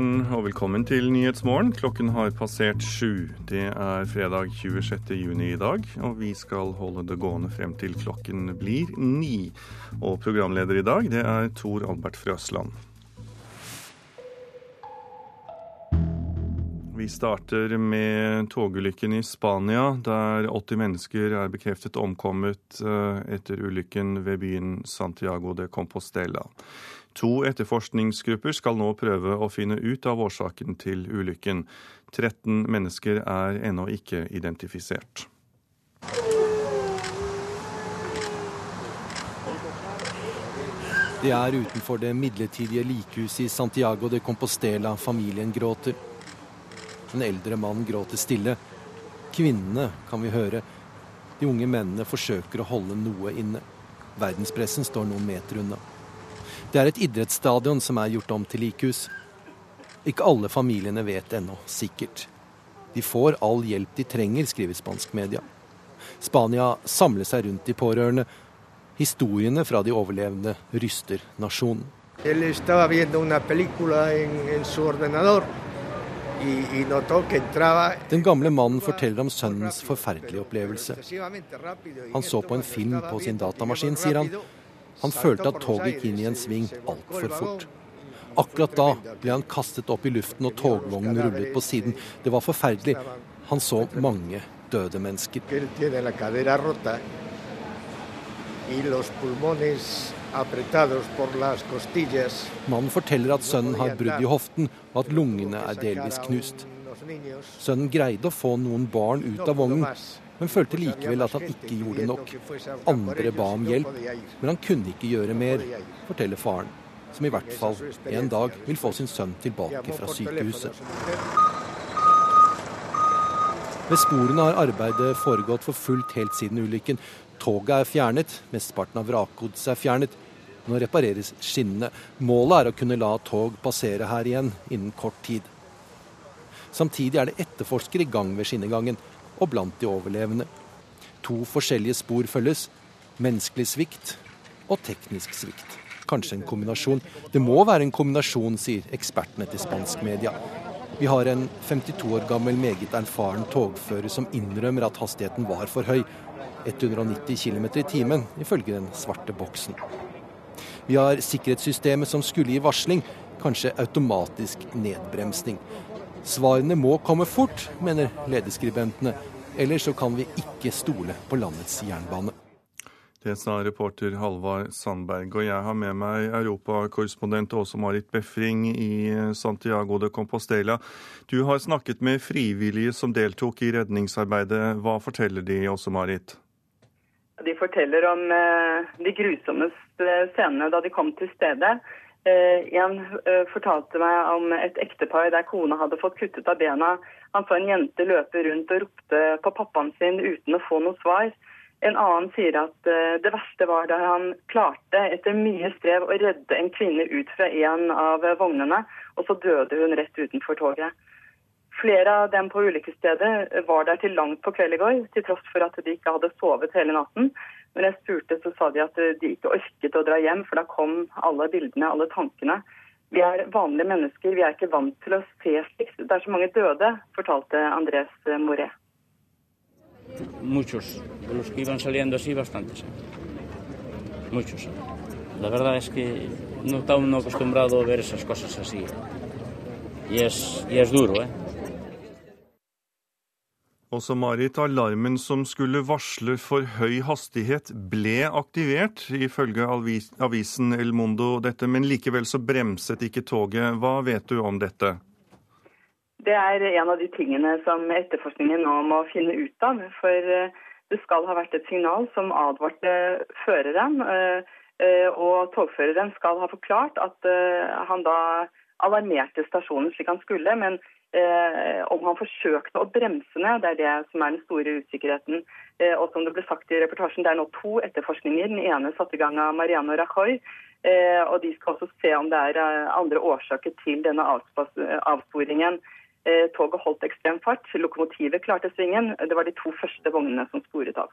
morgen og velkommen til Nyhetsmorgen. Klokken har passert sju. Det er fredag 26. juni i dag, og vi skal holde det gående frem til klokken blir ni. Og programleder i dag, det er Tor Albert Frøsland. Vi starter med togulykken i Spania, der 80 mennesker er bekreftet omkommet eh, etter ulykken ved byen Santiago de Compostela. To etterforskningsgrupper skal nå prøve å finne ut av årsaken til ulykken. 13 mennesker er ennå ikke identifisert. Det er utenfor det midlertidige likhuset i Santiago de Compostela familien gråter. En eldre mann gråter stille. Kvinnene kan vi høre. De unge mennene forsøker å holde noe inne. Verdenspressen står noen meter unna. Det er et idrettsstadion som er gjort om til likhus. Ikke alle familiene vet ennå sikkert. De får all hjelp de trenger, skriver spansk media. Spania samler seg rundt de pårørende. Historiene fra de overlevende ryster nasjonen. Den gamle mannen forteller om sønnens forferdelige opplevelse. Han så på en film på sin datamaskin, sier han. Han følte at toget gikk inn i en sving altfor fort. Akkurat da ble han kastet opp i luften, og togvognen rullet på siden. Det var forferdelig. Han så mange døde mennesker. Mannen forteller at sønnen har brudd i hoften, og at lungene er delvis knust. Sønnen greide å få noen barn ut av vognen, men følte likevel at han ikke gjorde nok. Andre ba om hjelp, men han kunne ikke gjøre mer, forteller faren, som i hvert fall en dag vil få sin sønn tilbake fra sykehuset. Ved sporene har arbeidet foregått for fullt helt siden ulykken. Toget er fjernet, mesteparten av vrakgodset er fjernet. Nå repareres skinnene. Målet er å kunne la tog passere her igjen innen kort tid. Samtidig er det etterforskere i gang ved skinnegangen og blant de overlevende. To forskjellige spor følges. Menneskelig svikt og teknisk svikt. Kanskje en kombinasjon. Det må være en kombinasjon, sier ekspertene til spansk media. Vi har en 52 år gammel, meget erfaren togfører som innrømmer at hastigheten var for høy. 190 km i timen, ifølge den svarte boksen. Vi har sikkerhetssystemet som skulle gi varsling, kanskje automatisk nedbremsning. Svarene må komme fort, mener lederskribentene. Ellers så kan vi ikke stole på landets jernbane. Det sa reporter Halvard Sandberg. Og jeg har med meg europakorrespondent Åse Marit Befring i Santiago de Compostela. Du har snakket med frivillige som deltok i redningsarbeidet. Hva forteller de, Åse Marit? De forteller om eh, de grusomme scenene da de kom til stedet. Eh, en eh, fortalte meg om et ektepar der kona hadde fått kuttet av bena. Han så en jente løpe rundt og ropte på pappaen sin uten å få noe svar. En annen sier at eh, det verste var da han klarte etter mye strev å redde en kvinne ut fra en av vognene, og så døde hun rett utenfor toget. Flere av dem på ulykkesstedet var der til langt på kveld i går, til tross for at de ikke hadde sovet hele natten. Når jeg spurte, så sa de at de ikke orket å dra hjem, for da kom alle bildene, alle tankene. Vi er vanlige mennesker, vi er ikke vant til å se slikt. Det er så mange døde, fortalte Andres Moré. Muchos, de los que iban saliendo así, bastantes. Muchos. La verdad es que no está uno acostumbrado a ver esas cosas así. Y es, y es duro, ¿eh? Også Marit, alarmen som skulle varsle for høy hastighet ble aktivert, ifølge avisen El Mundo, dette, men likevel så bremset ikke toget. Hva vet du om dette? Det er en av de tingene som etterforskningen nå må finne ut av. For eh, det skal ha vært et signal som advarte føreren. Eh, eh, og togføreren skal ha forklart at han da alarmerte stasjonen slik han skulle, men Eh, om han forsøkte å bremse ned. Det er det som er den store usikkerheten. Eh, og som det ble sagt i reportasjen, Det er nå to etterforskninger. Den ene satt i gang av Mariano Rajoy. Eh, og De skal også se om det er eh, andre årsaker til denne avsporingen. Eh, toget holdt ekstrem fart. Lokomotivet klarte svingen. Det var de to første vognene som sporet av.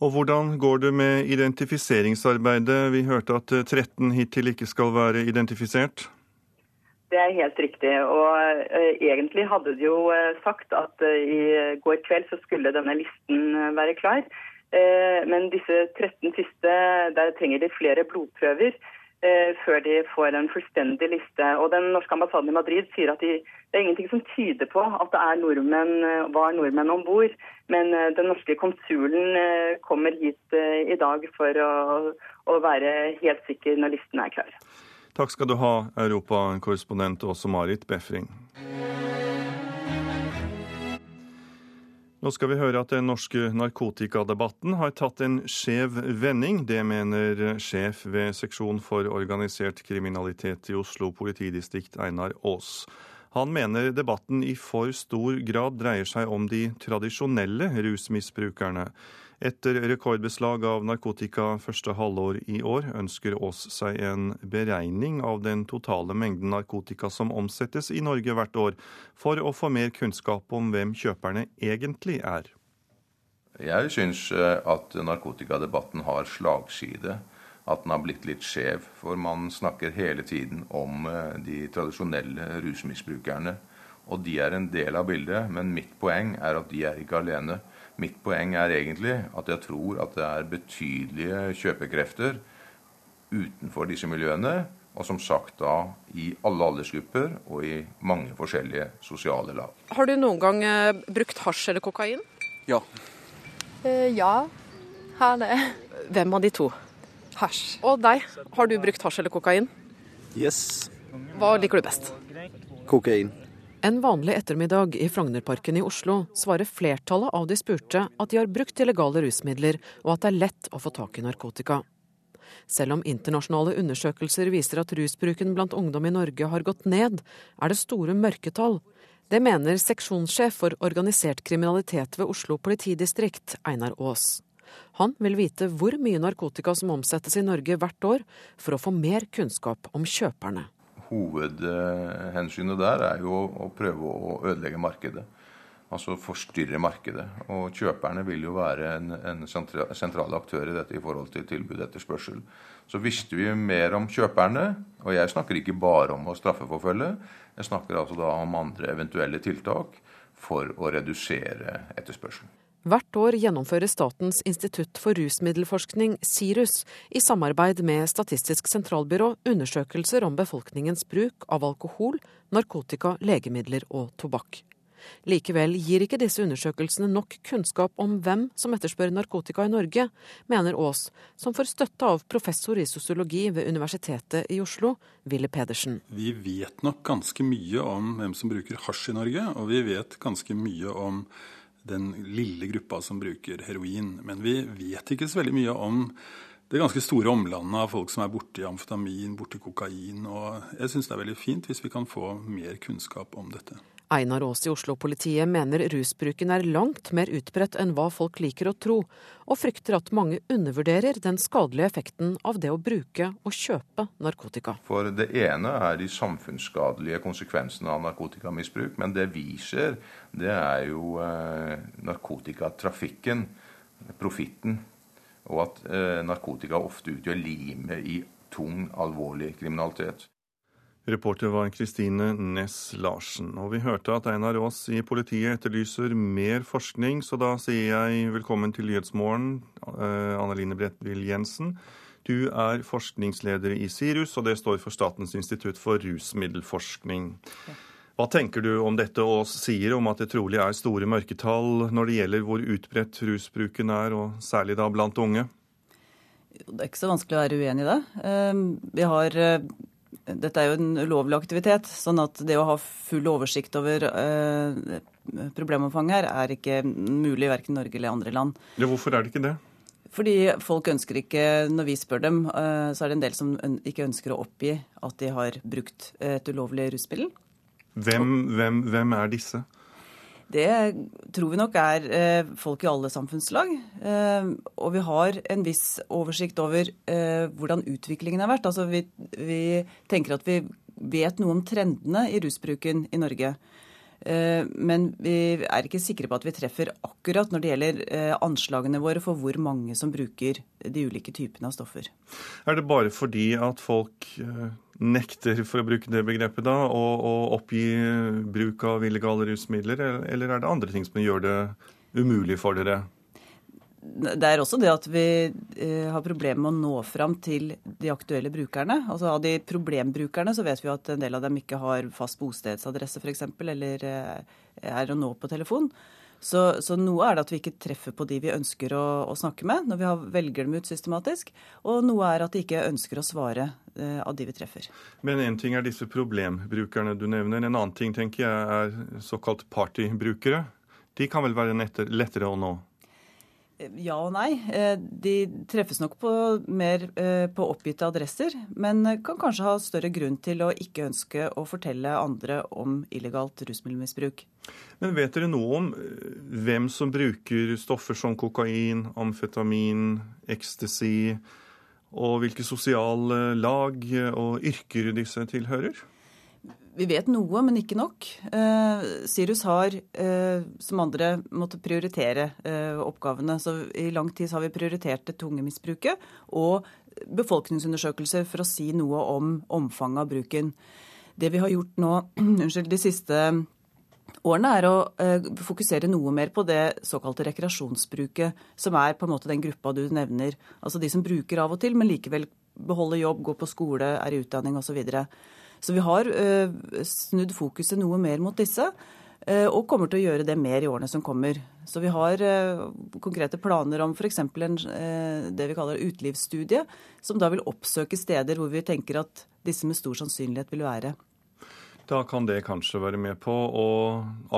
Og Hvordan går det med identifiseringsarbeidet? Vi hørte at 13 hittil ikke skal være identifisert? Det er helt riktig. Og uh, egentlig hadde de jo uh, sagt at uh, i går kveld så skulle denne listen være klar. men disse 13 siste, der trenger de flere blodprøver før de får en fullstendig liste. Og Den norske ambassaden i Madrid sier at de, det er ingenting som tyder på at det nordmenn, var nordmenn om bord. Men den norske konsulen kommer hit i dag for å, å være helt sikker når listen er klar. Takk skal du ha, europakorrespondent Åse Marit Befring. Nå skal vi høre at den norske narkotikadebatten har tatt en skjev vending. Det mener sjef ved seksjon for organisert kriminalitet i Oslo politidistrikt, Einar Aas. Han mener debatten i for stor grad dreier seg om de tradisjonelle rusmisbrukerne. Etter rekordbeslag av narkotika første halvår i år, ønsker Aas seg en beregning av den totale mengden narkotika som omsettes i Norge hvert år, for å få mer kunnskap om hvem kjøperne egentlig er. Jeg syns eh, at narkotikadebatten har slagside. At den har blitt litt skjev. For man snakker hele tiden om eh, de tradisjonelle rusmisbrukerne. Og de er en del av bildet, men mitt poeng er at de er ikke alene. Mitt poeng er egentlig at jeg tror at det er betydelige kjøpekrefter utenfor disse miljøene. Og som sagt da i alle aldersgrupper og i mange forskjellige sosiale lag. Har du noen gang eh, brukt hasj eller kokain? Ja. Eh, ja, har det. Hvem av de to? Hasj. Og deg, har du brukt hasj eller kokain? Yes. Hva liker du best? Kokain. En vanlig ettermiddag i Frognerparken i Oslo svarer flertallet av de spurte at de har brukt illegale rusmidler, og at det er lett å få tak i narkotika. Selv om internasjonale undersøkelser viser at rusbruken blant ungdom i Norge har gått ned, er det store mørketall. Det mener seksjonssjef for organisert kriminalitet ved Oslo politidistrikt, Einar Aas. Han vil vite hvor mye narkotika som omsettes i Norge hvert år, for å få mer kunnskap om kjøperne hovedhensynet der er jo å prøve å ødelegge markedet. Altså forstyrre markedet. Og kjøperne vil jo være en, en sentral aktør i dette i forhold til tilbud etter spørsel. Så visste vi mer om kjøperne, og jeg snakker ikke bare om å straffeforfølge, jeg snakker altså da om andre eventuelle tiltak for å redusere etterspørselen. Hvert år gjennomfører Statens institutt for rusmiddelforskning, SIRUS, i samarbeid med Statistisk sentralbyrå undersøkelser om befolkningens bruk av alkohol, narkotika, legemidler og tobakk. Likevel gir ikke disse undersøkelsene nok kunnskap om hvem som etterspør narkotika i Norge, mener Aas, som får støtte av professor i sosiologi ved Universitetet i Oslo, Ville Pedersen. Vi vet nok ganske mye om hvem som bruker hasj i Norge, og vi vet ganske mye om den lille gruppa som bruker heroin. Men vi vet ikke så veldig mye om det ganske store omlandet av folk som er borti amfetamin, borti kokain. Og jeg syns det er veldig fint hvis vi kan få mer kunnskap om dette. Einar Aas i Oslo-politiet mener rusbruken er langt mer utbredt enn hva folk liker å tro, og frykter at mange undervurderer den skadelige effekten av det å bruke og kjøpe narkotika. For det ene er de samfunnsskadelige konsekvensene av narkotikamisbruk, men det vi ser, det er jo eh, narkotikatrafikken, profitten, og at eh, narkotika ofte utgjør limet i tung, alvorlig kriminalitet. Reporter var Kristine Næss Larsen. Og vi hørte at Einar Aas i politiet etterlyser mer forskning, så da sier jeg velkommen til Nyhetsmorgen, Anne Line Bredtvill Jensen. Du er forskningsleder i SIRUS, og det står for Statens institutt for rusmiddelforskning. Hva tenker du om dette Aas sier om at det trolig er store mørketall når det gjelder hvor utbredt rusbruken er, og særlig da blant unge? Det er ikke så vanskelig å være uenig i det. Eh, vi har eh, dette er jo en ulovlig aktivitet, sånn at det å ha full oversikt over eh, problemomfanget her er ikke mulig i Norge eller andre land. Ja, hvorfor er det ikke det? Fordi folk ønsker ikke, når vi spør dem, eh, så er det en del som ikke ønsker å oppgi at de har brukt et ulovlig rusmiddel. Hvem, hvem, hvem er disse? Det tror vi nok er eh, folk i alle samfunnslag. Eh, og vi har en viss oversikt over eh, hvordan utviklingen har vært. Altså vi, vi, tenker at vi vet noe om trendene i rusbruken i Norge. Men vi er ikke sikre på at vi treffer akkurat når det gjelder anslagene våre for hvor mange som bruker de ulike typene av stoffer. Er det bare fordi at folk nekter, for å bruke det begrepet, da, å, å oppgi bruk av illegale rusmidler, eller er det andre ting som gjør det umulig for dere? Det er også det at vi har problemer med å nå fram til de aktuelle brukerne. Altså Av de problembrukerne så vet vi at en del av dem ikke har fast bostedsadresse f.eks., eller er å nå på telefon. Så, så, noe er det at vi ikke treffer på de vi ønsker å, å snakke med når vi har, velger dem ut systematisk. Og noe er at de ikke ønsker å svare eh, av de vi treffer. Men én ting er disse problembrukerne du nevner. En annen ting tenker jeg er såkalt partybrukere. De kan vel være lettere å nå? Ja og nei. Eh, de treffes nok på mer eh, på oppgitte adresser, men kan kanskje ha større grunn til å ikke ønske å fortelle andre om illegalt rusmiddelmisbruk. Men vet dere noe om eh, hvem som bruker stoffer som kokain, amfetamin, ecstasy, og hvilke sosiale lag og yrker disse tilhører? Vi vet noe, men ikke nok. Eh, Sirus har, eh, som andre, måttet prioritere eh, oppgavene. Så i lang tid har vi prioritert det tunge misbruket og befolkningsundersøkelser for å si noe om omfanget av bruken. Det vi har gjort nå, unnskyld, de siste årene, er å eh, fokusere noe mer på det såkalte rekreasjonsbruket, som er på en måte den gruppa du nevner. Altså de som bruker av og til, men likevel beholder jobb, går på skole, er i utdanning osv. Og, så så vi har eh, snudd fokuset noe mer mot disse. Eh, og kommer til å gjøre det mer i årene som kommer. Så vi har eh, konkrete planer om f.eks. det vi kaller utelivsstudie, som da vil oppsøke steder hvor vi tenker at disse med stor sannsynlighet vil være. Da kan det kanskje være med på å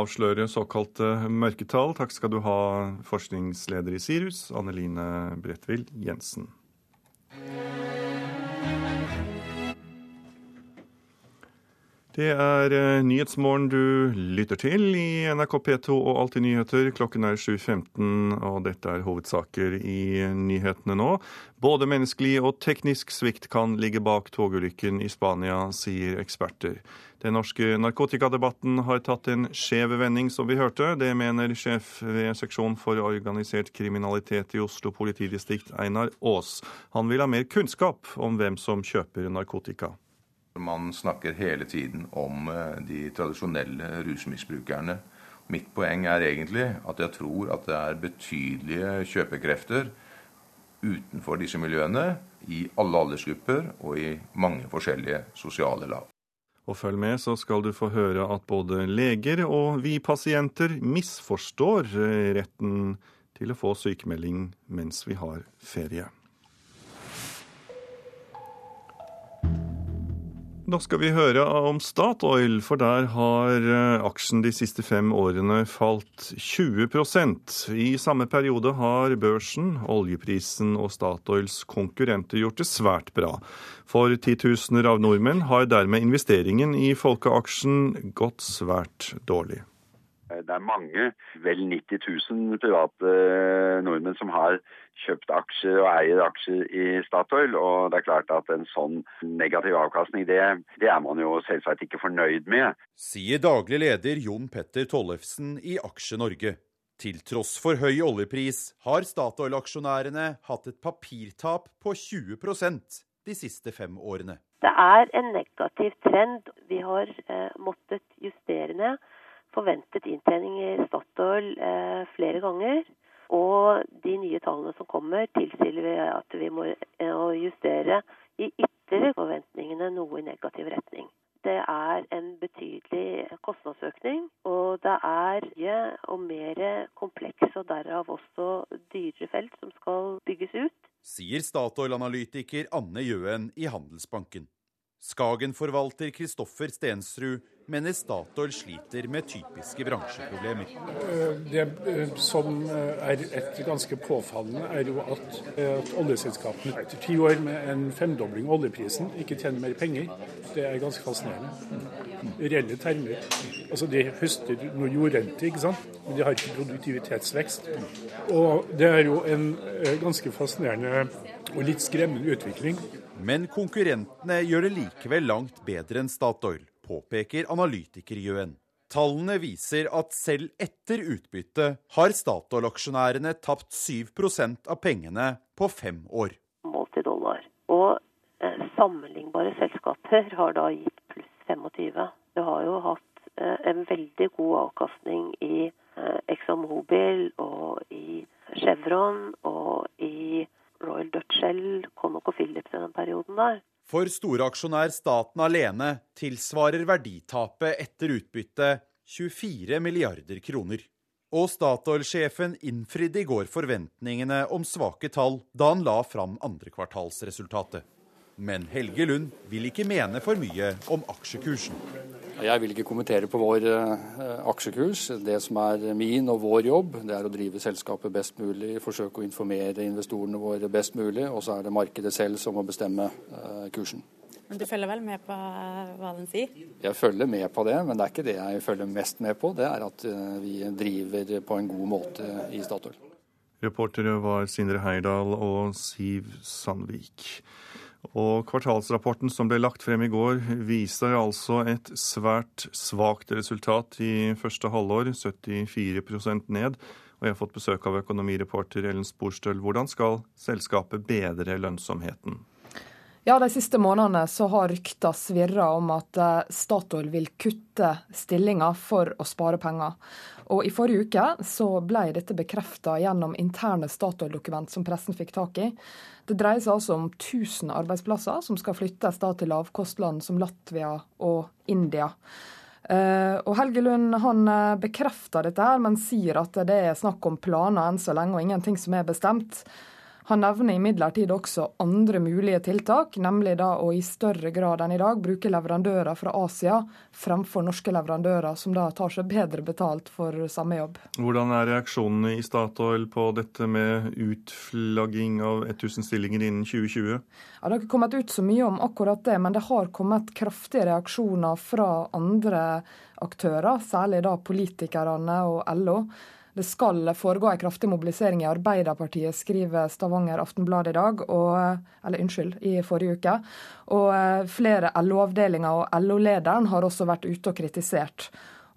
avsløre såkalte mørketall. Takk skal du ha, forskningsleder i Sirus, Anne Line Bredtvild Jensen. Det er eh, Nyhetsmorgen du lytter til i NRK P2 og Alltid nyheter. Klokken er 7.15, og dette er hovedsaker i nyhetene nå. Både menneskelig og teknisk svikt kan ligge bak togulykken i Spania, sier eksperter. Den norske narkotikadebatten har tatt en skjev vending, som vi hørte. Det mener sjef ved seksjon for organisert kriminalitet i Oslo politidistrikt, Einar Aas. Han vil ha mer kunnskap om hvem som kjøper narkotika. Man snakker hele tiden om eh, de tradisjonelle rusmisbrukerne. Mitt poeng er egentlig at jeg tror at det er betydelige kjøpekrefter utenfor disse miljøene, i alle aldersgrupper og i mange forskjellige sosiale lag. Og følg med, så skal du få høre at både leger og vi pasienter misforstår eh, retten til å få sykemelding mens vi har ferie. Da skal vi høre om Statoil, for der har eh, aksjen de siste fem årene falt 20% I samme periode har børsen, oljeprisen og Statoils konkurrenter gjort det svært bra. For titusener av nordmenn har dermed investeringen i folkeaksjen gått svært dårlig. Det er mange, vel 90 000 private nordmenn som har kjøpt aksjer og eier aksjer i Statoil. Og det er klart at en sånn negativ avkastning, det, det er man jo selvsagt ikke fornøyd med. Sier daglig leder Jon Petter Tollefsen i Aksje Norge. Til tross for høy oljepris har Statoil-aksjonærene hatt et papirtap på 20% de siste fem årene. Det er en negativ trend. Vi har eh, måttet justere ned forventet inntjening i Statoil eh, flere ganger. Og de nye tallene som kommer, tilsier at vi må eh, justere i ytterligere forventningene noe i negativ retning. Det er en betydelig kostnadsøkning, og det er mye og mer komplekse og derav også dyrere felt som skal bygges ut. Sier Statoil-analytiker Anne Jøen i Handelsbanken. Skagen-forvalter Kristoffer Stensrud mener Statoil sliter med typiske bransjeproblemer. Eh, det eh, som eh, er et ganske påfallende, er jo at, at oljeselskapene etter ti år med en femdobling av oljeprisen ikke tjener mer penger. Det er ganske fascinerende. I Reelle termer. Altså De høster noe jordrente, ikke sant? men de har ikke produktivitetsvekst. Og det er jo en ganske fascinerende og litt skremmende utvikling. Men konkurrentene gjør det likevel langt bedre enn Statoil, påpeker analytiker Jøen. Tallene viser at selv etter utbytte har Statoil-aksjonærene tapt 7% av pengene på fem år. Målt i dollar. Og eh, sammenlignbare selskaper har da gitt pluss 25. Du har jo hatt eh, en veldig god avkastning i eh, ExxonMobil og i Chevron og i Royal Dutch Shell, Conoco Phillips i den perioden der. For storaksjonær staten alene tilsvarer verditapet etter utbytte 24 milliarder kroner. Og Statoil-sjefen innfridde i går forventningene om svake tall da han la fram andrekvartalsresultatet. Men Helge Lund vil ikke mene for mye om aksjekursen. Jeg vil ikke kommentere på vår eh, aksjekurs. Det som er min og vår jobb, det er å drive selskapet best mulig, forsøke å informere investorene våre best mulig, og så er det markedet selv som må bestemme eh, kursen. Men du følger vel med på eh, hva den sier? Jeg følger med på det, men det er ikke det jeg følger mest med på. Det er at vi driver på en god måte i Statoil. Reportere var Sindre Heirdal og Siv Sandvik. Og kvartalsrapporten som ble lagt frem i går, viser altså et svært svakt resultat i første halvår, 74% ned. Og jeg har fått besøk av økonomireporter Ellen Sporstøl. Hvordan skal selskapet bedre lønnsomheten? Ja, De siste månedene så har rykter svirra om at eh, Statoil vil kutte stillinger for å spare penger. Og I forrige uke så ble dette bekrefta gjennom interne Statoil-dokument som pressen fikk tak i. Det dreier seg altså om 1000 arbeidsplasser som skal flyttes da til lavkostland som Latvia og India. Uh, og Helge Lund han uh, bekrefter dette, her, men sier at det er snakk om planer enn så lenge og ingenting som er bestemt. Han nevner imidlertid også andre mulige tiltak, nemlig da å i større grad enn i dag bruke leverandører fra Asia fremfor norske leverandører, som da tar seg bedre betalt for samme jobb. Hvordan er reaksjonene i Statoil på dette med utflagging av 1000 stillinger innen 2020? Ja, det har ikke kommet ut så mye om akkurat det, men det har kommet kraftige reaksjoner fra andre aktører, særlig da politikerne og LO. Det skal foregå en kraftig mobilisering i Arbeiderpartiet, skriver Stavanger Aftenblad i dag, og, eller unnskyld, i forrige uke. Og eh, flere LO-avdelinger og LO-lederen har også vært ute og kritisert.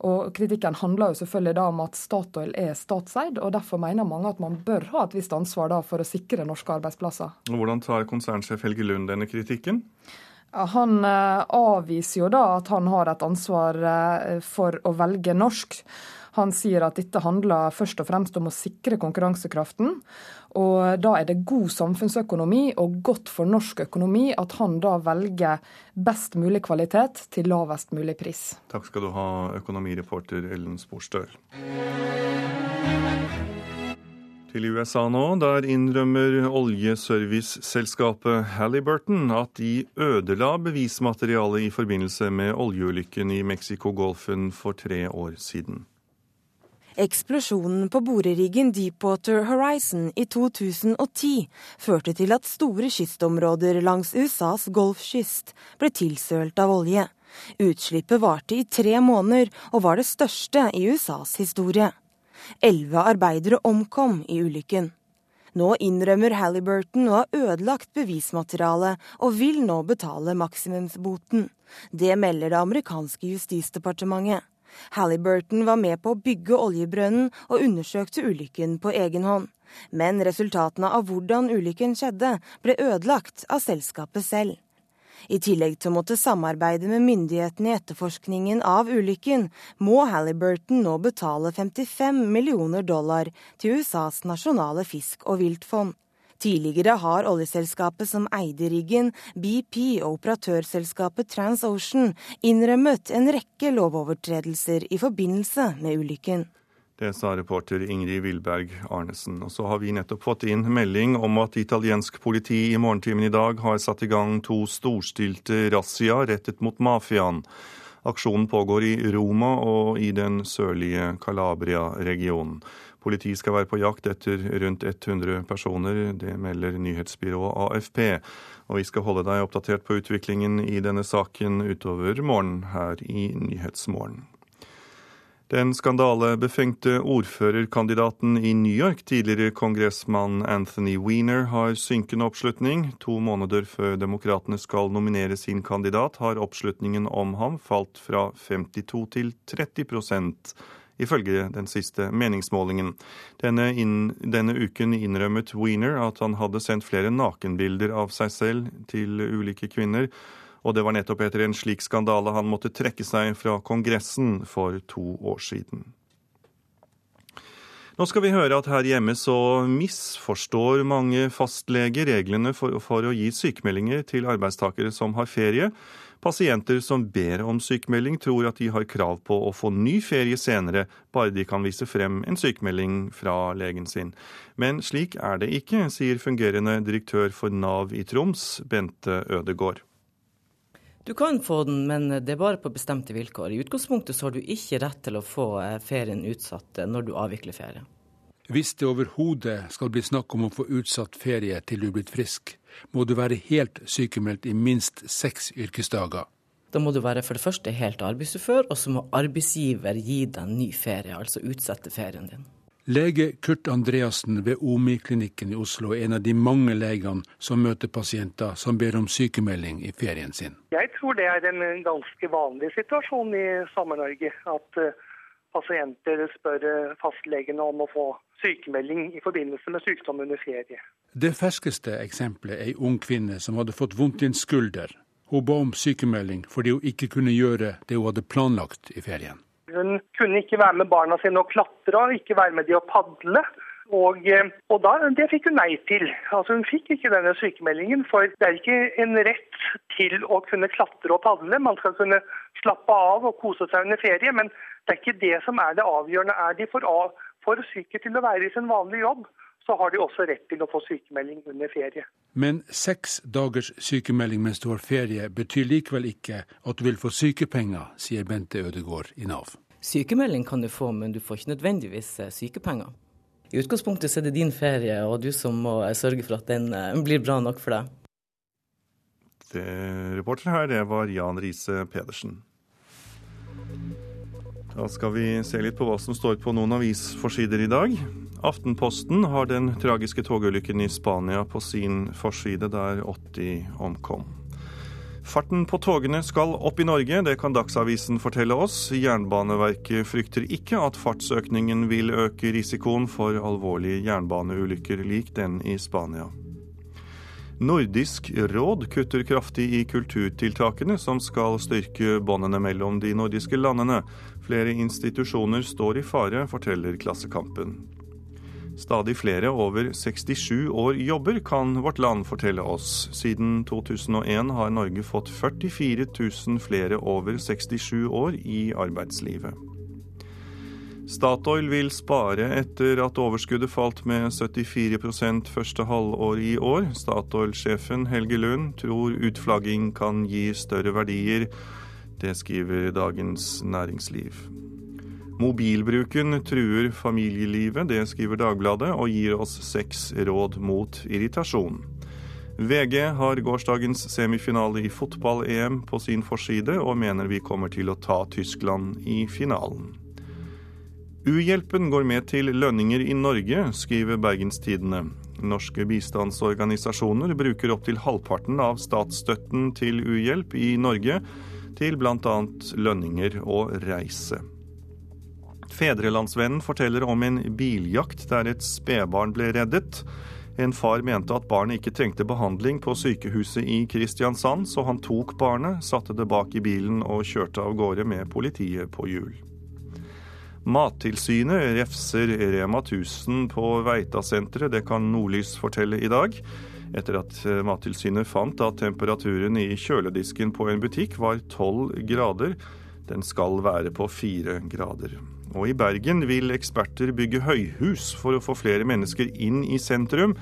Og Kritikken handler jo selvfølgelig da om at Statoil er statseid, og derfor mener mange at man bør ha et visst ansvar da for å sikre norske arbeidsplasser. Og Hvordan tar konsernsjef Helge Lund denne kritikken? Han eh, avviser jo da at han har et ansvar eh, for å velge norsk. Han sier at dette handler først og fremst om å sikre konkurransekraften. Og da er det god samfunnsøkonomi og godt for norsk økonomi at han da velger best mulig kvalitet til lavest mulig pris. Takk skal du ha, økonomireporter Ellen Sporstøl. Til USA nå. Der innrømmer oljeserviceselskapet Halliburton at de ødela bevismaterialet i forbindelse med oljeulykken i Mexicogolfen for tre år siden. Eksplosjonen på boreriggen Deepwater Horizon i 2010 førte til at store kystområder langs USAs golfkyst ble tilsølt av olje. Utslippet varte i tre måneder og var det største i USAs historie. Elleve arbeidere omkom i ulykken. Nå innrømmer Halliburton å ha ødelagt bevismaterialet og vil nå betale maksimumsboten. Det melder det amerikanske justisdepartementet. Halliburton var med på å bygge oljebrønnen og undersøkte ulykken på egen hånd. Men resultatene av hvordan ulykken skjedde, ble ødelagt av selskapet selv. I tillegg til å måtte samarbeide med myndighetene i etterforskningen av ulykken, må Halliburton nå betale 55 millioner dollar til USAs nasjonale fisk- og viltfond. Tidligere har oljeselskapet som eide riggen, BP og operatørselskapet TransOcean innrømmet en rekke lovovertredelser i forbindelse med ulykken. Det sa reporter Ingrid Wilberg Arnesen. Og så har vi nettopp fått inn melding om at italiensk politi i morgentimen i dag har satt i gang to storstilte razzia rettet mot mafiaen. Aksjonen pågår i Roma og i den sørlige Calabria-regionen. Politiet skal være på jakt etter rundt 100 personer. Det melder nyhetsbyrået AFP. Og vi skal holde deg oppdatert på utviklingen i denne saken utover morgenen her i Nyhetsmorgen. Den skandalebefengte ordførerkandidaten i New York, tidligere kongressmann Anthony Weiner, har synkende oppslutning. To måneder før demokratene skal nominere sin kandidat, har oppslutningen om ham falt fra 52 til 30 ifølge den siste meningsmålingen. Denne, inn, denne uken innrømmet Weiner at han hadde sendt flere nakenbilder av seg selv til ulike kvinner og det var nettopp etter en slik skandale han måtte trekke seg fra Kongressen for to år siden. Nå skal vi høre at her hjemme så misforstår mange fastleger reglene for, for, å gi sykemeldinger til arbeidstakere som har ferie. Pasienter som ber om sykemelding, tror at de har krav på å få ny ferie senere, bare de kan vise frem en sykemelding fra legen sin. Men slik er det ikke, sier fungerende direktør for Nav i Troms, Bente Ødegård. Du kan få den, men det er bare på bestemte vilkår. I utgangspunktet så har du ikke rett til å få eh, ferien utsatt eh, når du avvikler ferie. Hvis det overhodet skal bli snakk om å få utsatt ferie til du er blitt frisk, må du være helt sykemeldt i minst seks yrkesdager. Da må du være for det første helt arbeidsufør, og så må arbeidsgiver gi deg ny ferie, altså utsette ferien din. Lege Kurt Andreassen ved OMI-klinikken i Oslo er en av de mange legene som møter pasienter som ber om sykemelding i ferien sin. Jeg tror det er en ganske vanlig situasjon i Samme-Norge. At eh, pasienter spør eh, fastlegene om å få sykemelding i forbindelse med sykdom under ferie. Det ferskeste eksempelet er ei ung kvinne som hadde fått vondt i en skulder. Hun ba om sykemelding fordi hun ikke kunne gjøre det hun hadde planlagt i ferien. Hun kunne ikke være med barna sine og klatre, og ikke være med de og padle. Og, eh, og da, Det fikk hun nei til. Altså Hun fikk ikke denne sykemeldingen. For det er ikke en rett til å kunne klatre og padle. Man skal kunne slappe av og kose seg under ferie, men det er ikke det som er det avgjørende. Er de for, for syke til å være i sin vanlige jobb, så har de også rett til å få sykemelding under ferie. Men seks dagers sykemelding mens du har ferie, betyr likevel ikke at du vil få sykepenger, sier Bente Ødegård i Nav. Sykemelding kan du få, men du får ikke nødvendigvis eh, sykepenger. I utgangspunktet så er det din ferie, og du som må eh, sørge for at den eh, blir bra nok for deg. Det, reporter her, det var Jan Riise Pedersen. Da skal vi se litt på hva som står på noen avisforsider i dag. Aftenposten har den tragiske togulykken i Spania på sin forside, der 80 omkom. Farten på togene skal opp i Norge, det kan Dagsavisen fortelle oss. Jernbaneverket frykter ikke at fartsøkningen vil øke risikoen for alvorlige jernbaneulykker lik den i Spania. Nordisk råd kutter kraftig i kulturtiltakene som skal styrke båndene mellom de nordiske landene. Flere institusjoner står i fare, forteller Klassekampen. Stadig flere over 67 år jobber, kan Vårt Land fortelle oss. Siden 2001 har Norge fått 44 000 flere over 67 år i arbeidslivet. Statoil vil spare etter at overskuddet falt med 74% første halvår i år. Statoil-sjefen Helge Lund tror utflagging kan gi større verdier. Det skriver Dagens Næringsliv. Mobilbruken truer familielivet, det skriver Dagbladet, og gir oss seks råd mot irritasjon. VG har gårsdagens semifinale i fotball-EM på sin forside, og mener vi kommer til å ta Tyskland i finalen. U-hjelpen går med til lønninger i Norge, skriver Bergenstidene. Norske bistandsorganisasjoner bruker opptil halvparten av statsstøtten til u-hjelp i Norge til bl.a. lønninger og reise. Fedrelandsvennen forteller om en biljakt der et spedbarn ble reddet. En far mente at barnet ikke trengte behandling på sykehuset i Kristiansand, så han tok barnet, satte det bak i bilen og kjørte av gårde med politiet på hjul. Mattilsynet refser Rema 1000 på Veitasenteret, det kan Nordlys fortelle i dag. Etter at Mattilsynet fant at temperaturen i kjøledisken på en butikk var tolv grader. Den skal være på fire grader. Og i Bergen vil eksperter bygge høyhus for å få flere mennesker inn i sentrum.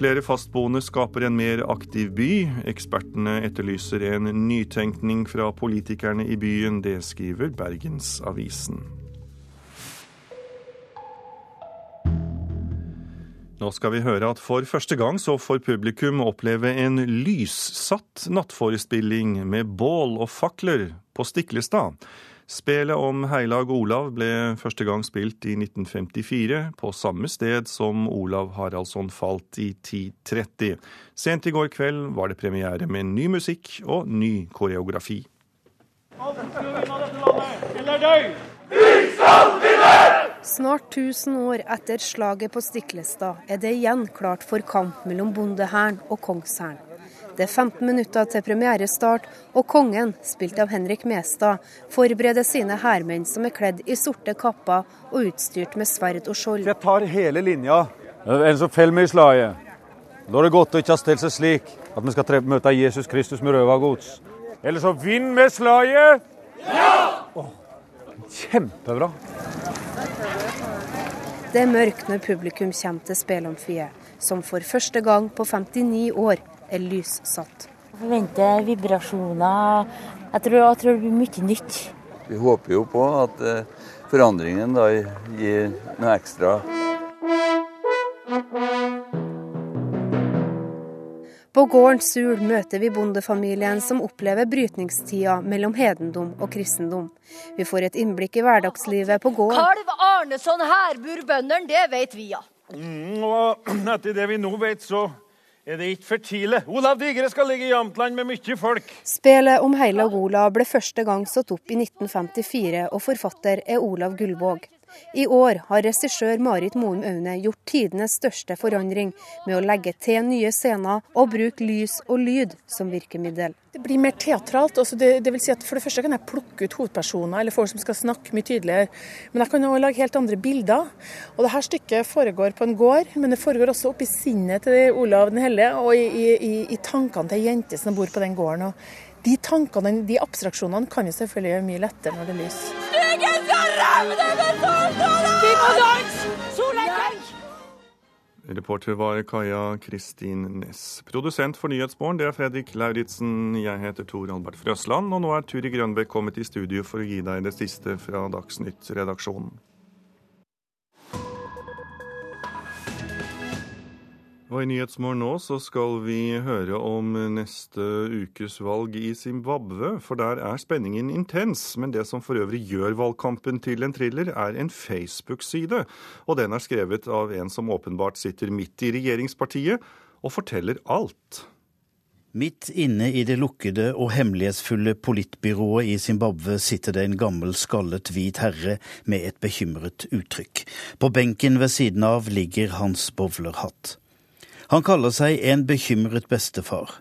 Flere fastboende skaper en mer aktiv by. Ekspertene etterlyser en nytenkning fra politikerne i byen. Det skriver Bergensavisen. Nå skal vi høre at for første gang så får publikum oppleve en lyssatt nattforestilling med bål og fakler på Stiklestad. Spelet om heilag Olav ble første gang spilt i 1954, på samme sted som Olav Haraldsson falt i 1030. Sent i går kveld var det premiere med ny musikk og ny koreografi. Snart 1000 år etter slaget på Stiklestad er det igjen klart for kamp mellom bondehæren og kongshæren. Det er 15 minutter til premierestart, og kongen, spilt av Henrik Mestad, forbereder sine hærmenn som er kledd i sorte kapper og utstyrt med sverd og skjold. Jeg tar hele linja. En som faller med i slaget. Da er det godt å ikke ha stelt seg slik at vi skal møte Jesus Kristus med røvergods. Eller så vinn med slaget! Ja! Oh, kjempebra. Det er mørkt når publikum kommer til Spelamfiet, som for første gang på 59 år er lyssatt. Jeg forventer vibrasjoner. Jeg tror, jeg tror, det blir mye nytt. Vi håper jo på at eh, forandringen da gir noe ekstra. På gården Sul møter vi bondefamilien som opplever brytningstida mellom hedendom og kristendom. Vi får et innblikk i hverdagslivet på gården. Kalv Arneson hærbur bøndene, det vet vi, ja. Mm, og etter det vi nå vet, så er det ikke for tidlig. Olav Digre skal ligge i Jamtland med mye folk. Spelet om Heilag Olav ble første gang satt opp i 1954, og forfatter er Olav Gullvåg. I år har regissør Marit Moum Aune gjort tidenes største forandring med å legge til nye scener og bruke lys og lyd som virkemiddel. Det blir mer teatralt. Altså det, det, vil si at For det første kan jeg plukke ut hovedpersoner eller folk som skal snakke mye tydeligere. Men jeg kan også lage helt andre bilder. Og dette stykket foregår på en gård, men det foregår også oppi sinnet til Olav den hellige og i, i, i tankene til ei jente som bor på den gården. Og de tankene, de abstraksjonene kan jo selvfølgelig gjøre mye lettere når det er lys. Reporter var Kaja Kristin Næss. Produsent for Nyhetsmorgen det er Fredrik Lauritzen. Jeg heter Tor Albert Frøsland, og nå er Turi Grønbekk kommet i studio for å gi deg det siste fra Dagsnytt-redaksjonen. Og I Nyhetsmorgen nå så skal vi høre om neste ukes valg i Zimbabwe, for der er spenningen intens. Men det som for øvrig gjør valgkampen til en thriller, er en Facebook-side. Og den er skrevet av en som åpenbart sitter midt i regjeringspartiet og forteller alt. Midt inne i det lukkede og hemmelighetsfulle politbyrået i Zimbabwe sitter det en gammel, skallet hvit herre med et bekymret uttrykk. På benken ved siden av ligger hans bowlerhatt. Han kaller seg en bekymret bestefar,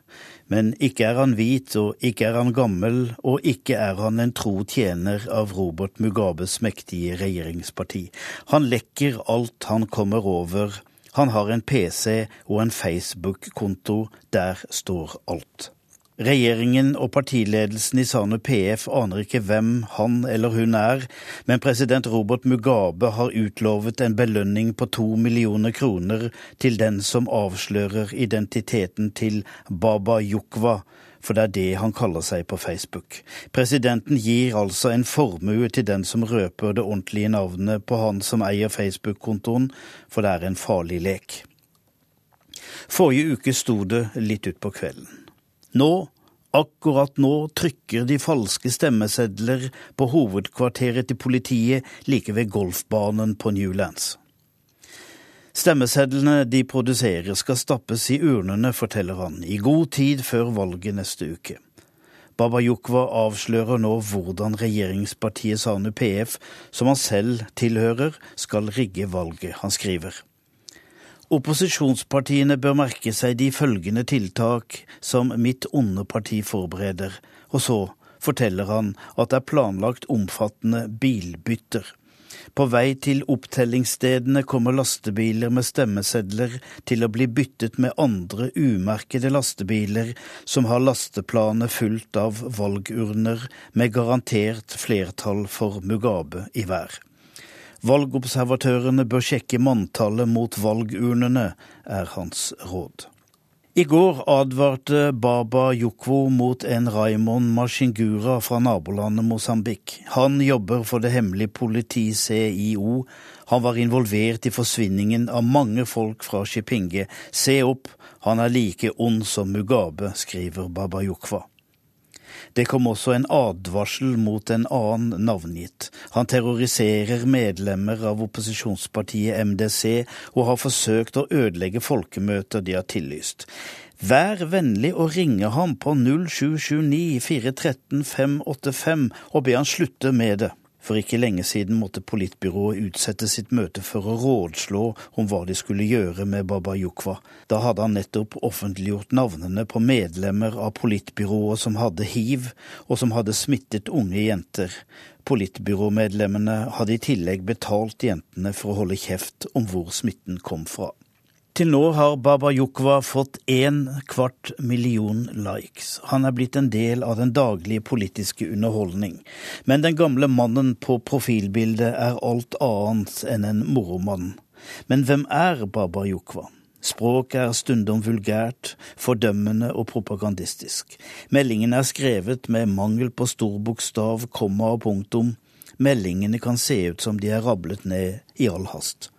men ikke er han hvit, og ikke er han gammel, og ikke er han en tro tjener av Robert Mugabes mektige regjeringsparti. Han lekker alt han kommer over. Han har en PC og en Facebook-konto. Der står alt. Regjeringen og partiledelsen i Sanu PF aner ikke hvem han eller hun er, men president Robert Mugabe har utlovet en belønning på to millioner kroner til den som avslører identiteten til Baba Yukwa, for det er det han kaller seg på Facebook. Presidenten gir altså en formue til den som røper det ordentlige navnet på han som eier Facebook-kontoen, for det er en farlig lek. Forrige uke sto det litt utpå kvelden. Nå, akkurat nå, trykker de falske stemmesedler på hovedkvarteret til politiet like ved golfbanen på Newlands. Stemmesedlene de produserer skal stappes i urnene, forteller han, i god tid før valget neste uke. Baba Yukwa avslører nå hvordan regjeringspartiet Sanu PF, som han selv tilhører, skal rigge valget. Han skriver. Opposisjonspartiene bør merke seg de følgende tiltak som mitt onde parti forbereder, og så forteller han at det er planlagt omfattende bilbytter. På vei til opptellingsstedene kommer lastebiler med stemmesedler til å bli byttet med andre umerkede lastebiler som har lasteplanet fullt av valgurner med garantert flertall for Mugabe i hver. Valgobservatørene bør sjekke manntallet mot valgurnene, er hans råd. I går advarte Baba Yokwo mot en Raymond Mashingura fra nabolandet Mosambik. Han jobber for det hemmelige politi CIO. Han var involvert i forsvinningen av mange folk fra Shipinge. Se opp, han er like ond som Mugabe, skriver Baba Yukwa. Det kom også en advarsel mot en annen navngitt. Han terroriserer medlemmer av opposisjonspartiet MDC og har forsøkt å ødelegge folkemøter de har tillyst. Vær vennlig og ringe ham på 0779 413 585 og be han slutte med det. For ikke lenge siden måtte politbyrået utsette sitt møte for å rådslå om hva de skulle gjøre med Baba Yukwa. Da hadde han nettopp offentliggjort navnene på medlemmer av politbyrået som hadde hiv, og som hadde smittet unge jenter. Politbyråmedlemmene hadde i tillegg betalt jentene for å holde kjeft om hvor smitten kom fra. Til nå har Baba Yukwa fått en kvart million likes. Han er blitt en del av den daglige politiske underholdning. Men den gamle mannen på profilbildet er alt annet enn en moromann. Men hvem er Baba Yukwa? Språket er stundom vulgært, fordømmende og propagandistisk. Meldingene er skrevet med mangel på stor bokstav, komma og punktum. Meldingene kan se ut som de er rablet ned i all hast.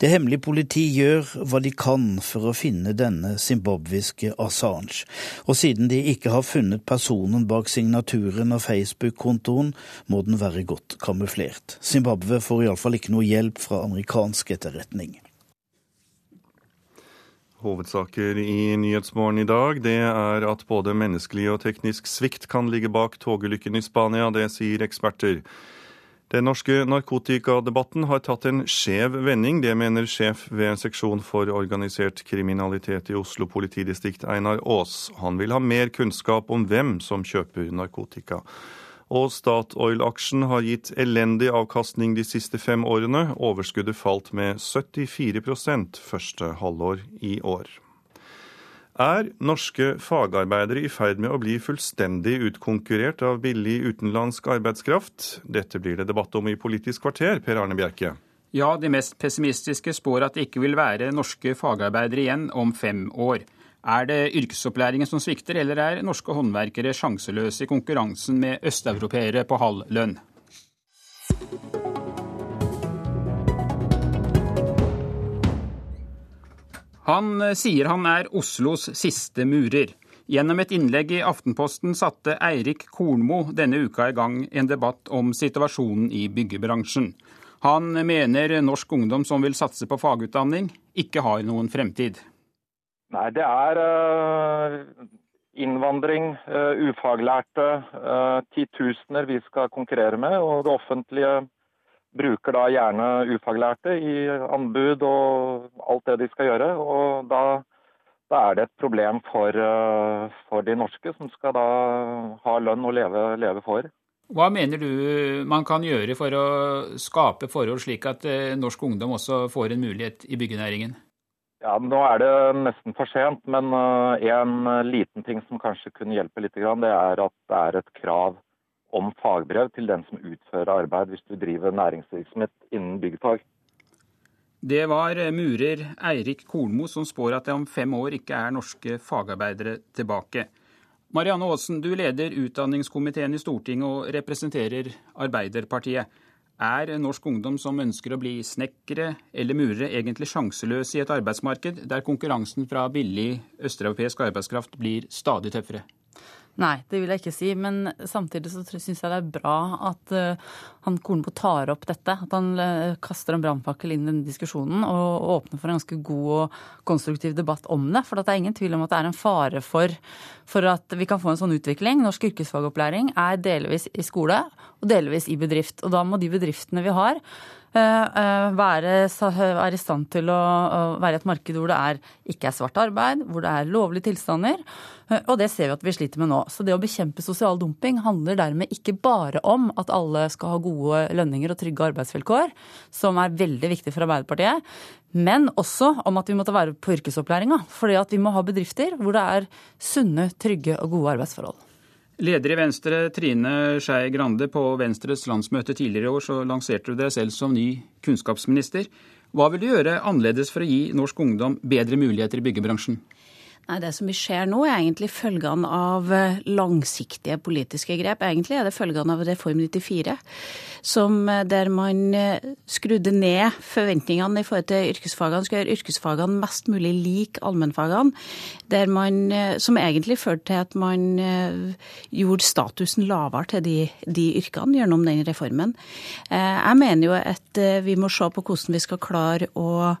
Det hemmelige politi gjør hva de kan for å finne denne zimbabwiske Assange, og siden de ikke har funnet personen bak signaturen av Facebook-kontoen, må den være godt kamuflert. Zimbabwe får iallfall ikke noe hjelp fra amerikansk etterretning. Hovedsaker i Nyhetsmorgen i dag det er at både menneskelig og teknisk svikt kan ligge bak togulykken i Spania. Det sier eksperter. Den norske narkotikadebatten har tatt en skjev vending. Det mener sjef ved seksjon for organisert kriminalitet i Oslo politidistrikt, Einar Aas. Han vil ha mer kunnskap om hvem som kjøper narkotika. Og Statoil-aksjen har gitt elendig avkastning de siste fem årene. Overskuddet falt med 74% første halvår i år. Er norske fagarbeidere i ferd med å bli fullstendig utkonkurrert av billig utenlandsk arbeidskraft? Dette blir det debatt om i Politisk kvarter, Per Arne Bjerke. Ja, de mest pessimistiske spår at det ikke vil være norske fagarbeidere igjen om fem år. Er det yrkesopplæringen som svikter, eller er norske håndverkere sjanseløse i konkurransen med østeuropeere på halv lønn? Han eh, sier han er Oslos siste murer. Gjennom et innlegg i Aftenposten satte Eirik Kornmo denne uka i gang en debatt om situasjonen i byggebransjen. Han mener norsk ungdom som vil satse på fagutdanning, ikke har noen fremtid. Nei, det er uh, innvandring, uh, ufaglærte, titusener vi skal konkurrere med. Og det offentlige bruker da gjerne ufaglærte i anbud og alt det de skal gjøre. og da, da er det et problem for, eh, for, de norske, som skal da ha lønn å leve, leve, for. Hva mener du man kan gjøre for å skape forhold slik at eh, norsk ungdom også får en mulighet i byggenæringen? Ja, Nå er det nesten for sent, men eh, en liten ting som kanskje kunne hjelpe litt, det er at det er et krav om fagbrev til den som utfører arbeid, hvis du driver næringsvirksomhet innen byggfag. Det var murer Eirik Kornmo som spår at det om fem år ikke er norske fagarbeidere tilbake. Marianne Aasen, du leder utdanningskomiteen i Stortinget og representerer Arbeiderpartiet. Er norsk ungdom som ønsker å bli snekkere eller murere, egentlig sjanseløse i et arbeidsmarked der konkurransen fra billig østeuropeisk arbeidskraft blir stadig tøffere? Nei, det vil jeg ikke si. Men samtidig så syns jeg det er bra at uh, han Kornbo tar opp dette. At han uh, kaster en brannfakkel inn i den diskusjonen og åpner for en ganske god og konstruktiv debatt om det. For det er ingen tvil om at det er en fare for, for at vi kan få en sånn utvikling. Norsk yrkesfagopplæring er delvis i skole og delvis i bedrift. Og da må de bedriftene vi har, være, være, i stand til å være i et marked hvor det er, ikke er svart arbeid, hvor det er lovlige tilstander. Og det ser vi at vi sliter med nå. Så det å bekjempe sosial dumping handler dermed ikke bare om at alle skal ha gode lønninger og trygge arbeidsvilkår, som er veldig viktig for Arbeiderpartiet, men også om at vi må ta vare på yrkesopplæringa. Fordi at vi må ha bedrifter hvor det er sunne, trygge og gode arbeidsforhold. Leder i Venstre, Trine Skei Grande, på Venstres landsmøte tidligere i år så lanserte du dere selv som ny kunnskapsminister. Hva vil du gjøre annerledes for å gi norsk ungdom bedre muligheter i byggebransjen? Nei, Det som vi ser nå, er egentlig følgene av eh, langsiktige politiske grep. Egentlig er det følgene av Reform 94, som, eh, der man eh, skrudde ned forventningene i forhold til yrkesfagene. Skal gjøre yrkesfagene mest mulig lik allmennfagene. Som egentlig førte til at man gjorde statusen lavere til de, de yrkene gjennom den reformen. Jeg mener jo at vi må se på hvordan vi skal klare å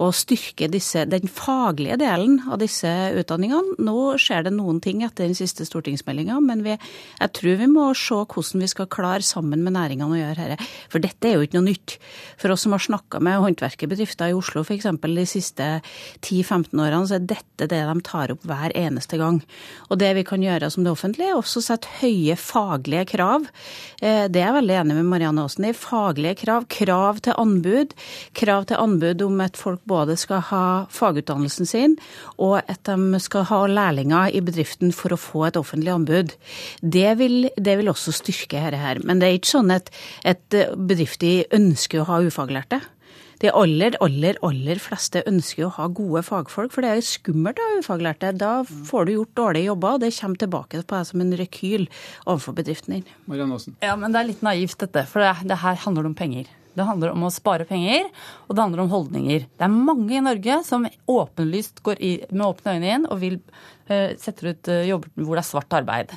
å styrke disse, den faglige delen av disse utdanningene. Nå skjer det noen ting etter den siste stortingsmeldinga, men vi, jeg tror vi må se hvordan vi skal klare sammen med næringene å gjøre dette. For dette er jo ikke noe nytt. For oss som har snakka med håndverkerbedrifter i Oslo f.eks. de siste 10-15 årene, så er dette det de tar opp hver eneste gang. Og det vi kan gjøre som det offentlige, er også sette høye faglige krav. Eh, det er jeg veldig enig med Marianne Aasen i. Faglige krav. Krav til anbud. Krav til anbud om at folk både skal ha fagutdannelsen sin, og at de skal ha lærlinger i bedriften for å få et offentlig anbud. Det vil, det vil også styrke dette her. Men det er ikke sånn at, at bedrifter ønsker å ha ufaglærte. De aller, aller, aller fleste ønsker å ha gode fagfolk, for det er skummelt å ha ufaglærte. Da får du gjort dårlige jobber, og det kommer tilbake på deg som en rekyl overfor bedriften din. Ja, men det er litt naivt, dette. For det, det her handler om penger. Det handler om å spare penger, og det handler om holdninger. Det er mange i Norge som åpenlyst går i, med åpne øyne inn og vil setter ut uh, jobber hvor det er svart arbeid.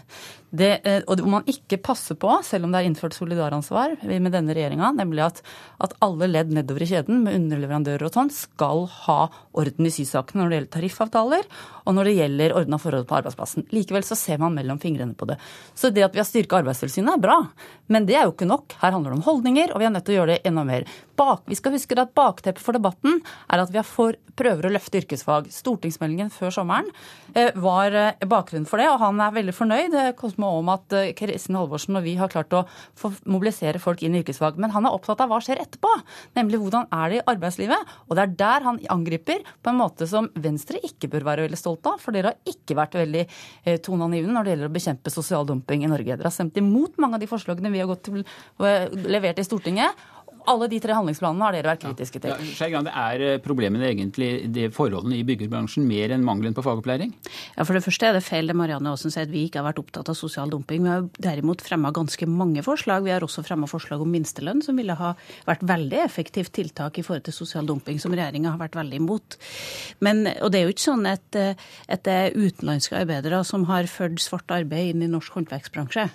Det, uh, og hvor man ikke passer på, selv om det er innført solidaransvar med denne regjeringa, nemlig at, at, alle ledd nedover i kjeden med underleverandører og sånn skal ha orden i sysakene når det gjelder tariffavtaler, og når det gjelder ordna forhold på arbeidsplassen. Likevel så ser man mellom fingrene på det. Så det at vi har styrka Arbeidstilsynet er bra, men det er jo ikke nok. Her handler det om holdninger, og vi er nødt til å gjøre det enda mer. Bak, vi skal huske at Bakteppet for debatten er at vi for, prøver å løfte yrkesfag. Stortingsmeldingen før sommeren eh, var eh, bakgrunnen for det, og han er veldig fornøyd Kosmo, om at eh, Kristin Halvorsen og vi har klart å mobilisere folk inn i yrkesfag. Men han er opptatt av hva skjer etterpå, nemlig hvordan er det i arbeidslivet. Og det er der han angriper på en måte som Venstre ikke bør være veldig stolt av, for dere har ikke vært veldig toneangivende når det gjelder å bekjempe sosial dumping i Norge. Dere har stemt imot mange av de forslagene vi har til, levert i Stortinget alle de tre handlingsplanene har dere vært kritiske til. Ja, ja, det Er eh, problemene egentlig det forholdene i byggebransjen mer enn mangelen på fagopplæring? Ja, For det første er det feil det Marianne Aasen sier, at vi ikke har vært opptatt av sosial dumping. Vi har derimot fremma ganske mange forslag. Vi har også fremma forslag om minstelønn, som ville ha vært veldig effektivt tiltak i forhold til sosial dumping, som regjeringa har vært veldig imot. Men, og det er jo ikke sånn at, eh, at det er utenlandske arbeidere som har ført svart arbeid inn i norsk håndverksbransje.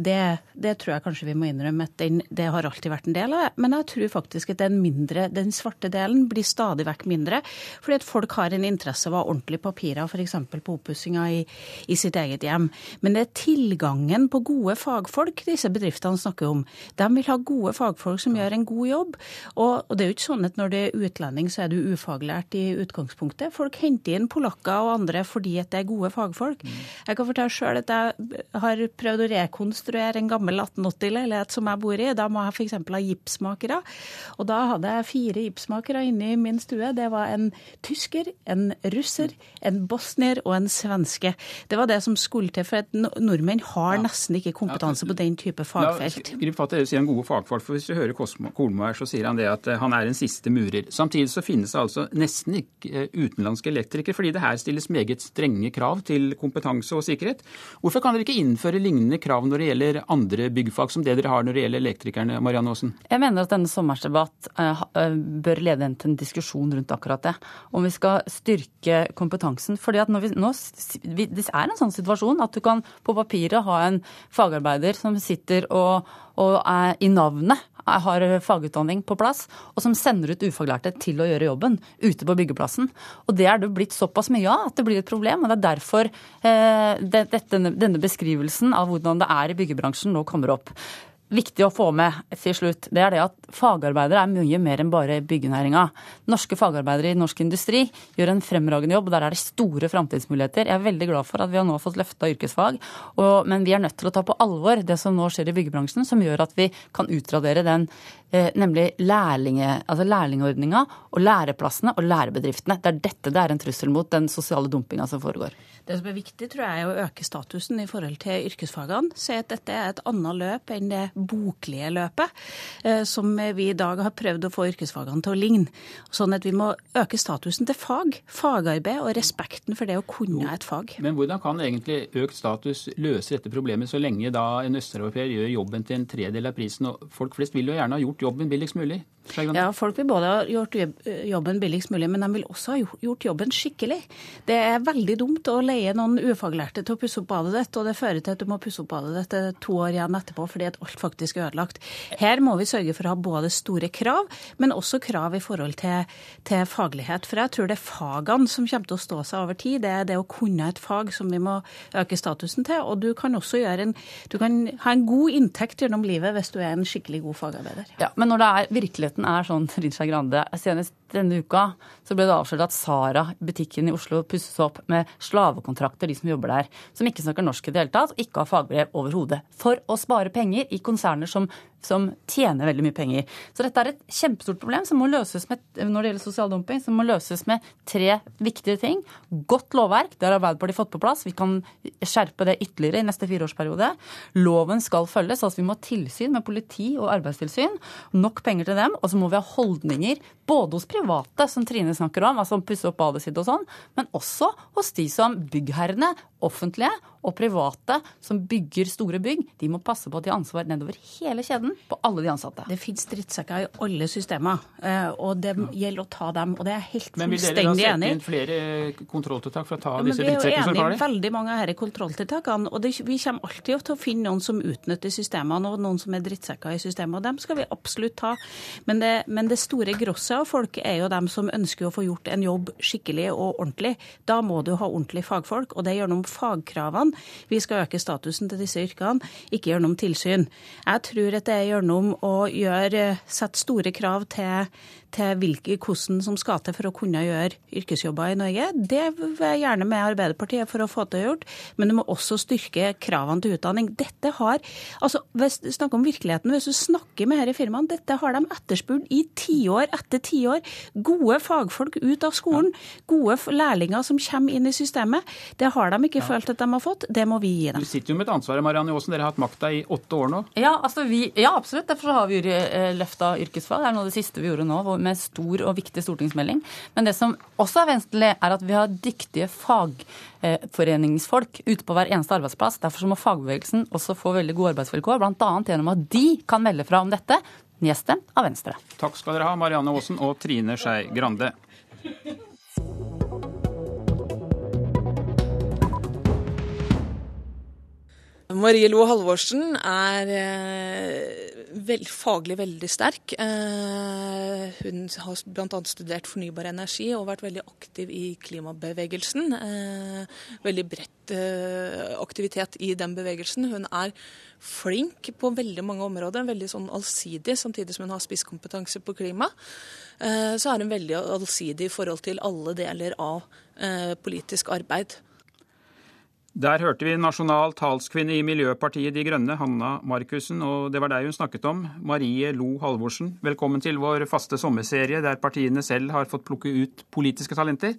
Det, det, tror jeg kanskje vi må innrømme at den, det har alltid vært en del av det. Men jeg tror faktisk at den, mindre, den svarte delen blir stadig vekk mindre. Fordi at folk har en interesse av å ha ordentlige papirer, f.eks. på oppussinga i, i, sitt eget hjem. Men det er tilgangen på gode fagfolk disse bedriftene snakker om. De vil ha gode fagfolk som gjør en god jobb. Og, og det er jo ikke sånn at når du er utlending, så er du ufaglært i utgangspunktet. Folk henter inn polakker og andre fordi at det er gode fagfolk. Mm. Jeg kan fortelle sjøl at jeg har prøvd å rekonstruere rekonstruere en gammel 1880-leilighet som jeg bor i. Da må jeg f.eks. ha gipsmakere. Og da hadde jeg fire gipsmakere inne i min stue. Det var en tysker, en russer, en bosnier og en svenske. Det var det som skulle til, for nordmenn har nesten ikke kompetanse på den type fagfelt. Grip fatt i det, sier en gode fagfolk. for Hvis du hører Kolmo her, så sier han det at eh, han er en siste murer. Samtidig så finnes det altså nesten ikke eh, utenlandske elektrikere, fordi det her stilles meget strenge krav til kompetanse og sikkerhet. Hvorfor kan dere ikke innføre lignende krav når det gjelder andre byggfag, som det dere har når det gjelder elektrikerne? Marianne Aasen? Jeg mener at denne sommersdebatt uh, bør lede inn til en diskusjon rundt akkurat det. Om vi skal styrke kompetansen. fordi at vi, nå, Det er en sånn situasjon at du kan på papiret ha en fagarbeider som sitter og, og er i navnet har fagutdanning på plass, og som sender ut ufaglærte til å gjøre jobben ute på byggeplassen. Og det er det blitt såpass mye av at det blir et problem. og Det er derfor eh, det, dette, denne beskrivelsen av hvordan det er i byggebransjen nå kommer opp viktig å få med til slutt, det er det at fagarbeidere er mye mer enn bare byggenæringa. Norske fagarbeidere i norsk industri gjør en fremragende jobb, og der er det store framtidsmuligheter. Jeg er veldig glad for at vi har nå fått løfta yrkesfag, og, men vi er nødt til å ta på alvor det som nå skjer i byggebransjen, som gjør at vi kan utradere den Eh, nemlig lærlinge, altså lærlingordninga og læreplassene og lærebedriftene. Det er dette det er en trussel mot, den sosiale dumpinga som foregår. Det som er viktig, tror jeg, er å øke statusen i forhold til yrkesfagene. Si at dette er et annet løp enn det boklige løpet, eh, som vi i dag har prøvd å få yrkesfagene til å ligne. Sånn at vi må øke statusen til fag, fagarbeid og respekten for det å kunne et fag. Men hvordan kan egentlig økt status løse dette problemet, så lenge da en østeuropeer gjør jobben til en tredel av prisen? Og folk flest vil jo gjerne ha gjort jobben billigst mulig. Ja, Folk vil både ha gjort jobben billigst mulig, men de vil også ha gjort jobben skikkelig. Det er veldig dumt å leie noen ufaglærte til å pusse opp badet ditt, og det fører til at du må pusse opp badet ditt to år igjen etterpå fordi at alt faktisk er ødelagt. Her må vi sørge for å ha både store krav, men også krav i forhold til, til faglighet. For jeg tror det er fagene som kommer til å stå seg over tid. Det er det å kunne et fag som vi må øke statusen til. Og du kan også en, du kan ha en god inntekt gjennom livet hvis du er en skikkelig god fagarbeider. Ja, Men når det er virkeligheten er sånn Trine Skei Grande. Senest denne uka så ble det avslørt at Sara, butikken i Oslo, pusses opp med slavekontrakter, de som jobber der, som ikke snakker norsk i det hele tatt, og ikke har fagbrev overhodet. For å spare penger i konserner som, som, tjener veldig mye penger. Så dette er et kjempestort problem som må løses med, når det gjelder sosial dumping, som må løses med tre viktige ting. Godt lovverk, det har Arbeiderpartiet fått på plass. Vi kan skjerpe det ytterligere i neste fireårsperiode. Loven skal følges, altså vi må ha tilsyn med politi og arbeidstilsyn. Nok penger til dem. Og så må vi ha holdninger både hos private, som Trine snakker om, altså pusse opp badet sitt og sånn, men også hos de som byggherrene, offentlige og private, som bygger store bygg. De må passe på at de har ansvar nedover hele kjeden på alle de ansatte. Det fins drittsekker i alle systemer, eh, og det gjelder å ta dem. Og det er jeg helt Men vil dere da sette inn flere kontrolltiltak for å ta ja, disse drittsekkene som tar Vi er jo enig i veldig mange av disse kontrolltiltakene, og det, vi kommer alltid til å finne noen som utnytter systemene, og noen som er drittsekker i systemet, og dem skal vi absolutt ta. Men det, men det store grosset av folk er jo dem som ønsker å få gjort en jobb skikkelig og ordentlig. Da må du ha ordentlige fagfolk, og det er gjennom fagkravene vi skal øke statusen til disse yrkene, ikke gjennom tilsyn. Jeg tror at det er gjennom å gjøre, sette store krav til til hvilke, hvordan som skal til for å kunne gjøre yrkesjobber i Norge. Det vil jeg gjerne med Arbeiderpartiet for å få til gjort, men du må også styrke kravene til utdanning. Dette har, altså hvis du snakker om virkeligheten, hvis du snakker med disse firmaene, dette har de etterspurt i tiår etter tiår. Gode fagfolk ut av skolen, gode lærlinger som kommer inn i systemet. Det har de ikke ja. følt at de har fått, det må vi gi dem. Du sitter jo med et ansvar, Marianne Aasen, dere har hatt makta i åtte år nå? Ja, altså vi, ja absolutt. Derfor har vi løfta yrkesfag. Det er noe av det siste vi gjorde nå med stor og viktig stortingsmelding. Men det som også er venstrelig er at vi har dyktige fagforeningsfolk ute på hver eneste arbeidsplass. Derfor må fagbevegelsen også få veldig gode arbeidsvilkår, bl.a. gjennom at de kan melde fra om dette, nedstemt av Venstre. Takk skal dere ha, Marianne Aasen og Trine Skei Grande. Marie Lo Halvorsen er vel, faglig veldig sterk. Eh, hun har bl.a. studert fornybar energi og vært veldig aktiv i klimabevegelsen. Eh, veldig bredt eh, aktivitet i den bevegelsen. Hun er flink på veldig mange områder, veldig sånn allsidig, samtidig som hun har spisskompetanse på klima. Eh, så er hun veldig allsidig i forhold til alle deler av eh, politisk arbeid. Der hørte vi nasjonal talskvinne i Miljøpartiet De Grønne, Hanna Markussen, og det var deg hun snakket om. Marie Lo Halvorsen, velkommen til vår faste sommerserie der partiene selv har fått plukke ut politiske talenter.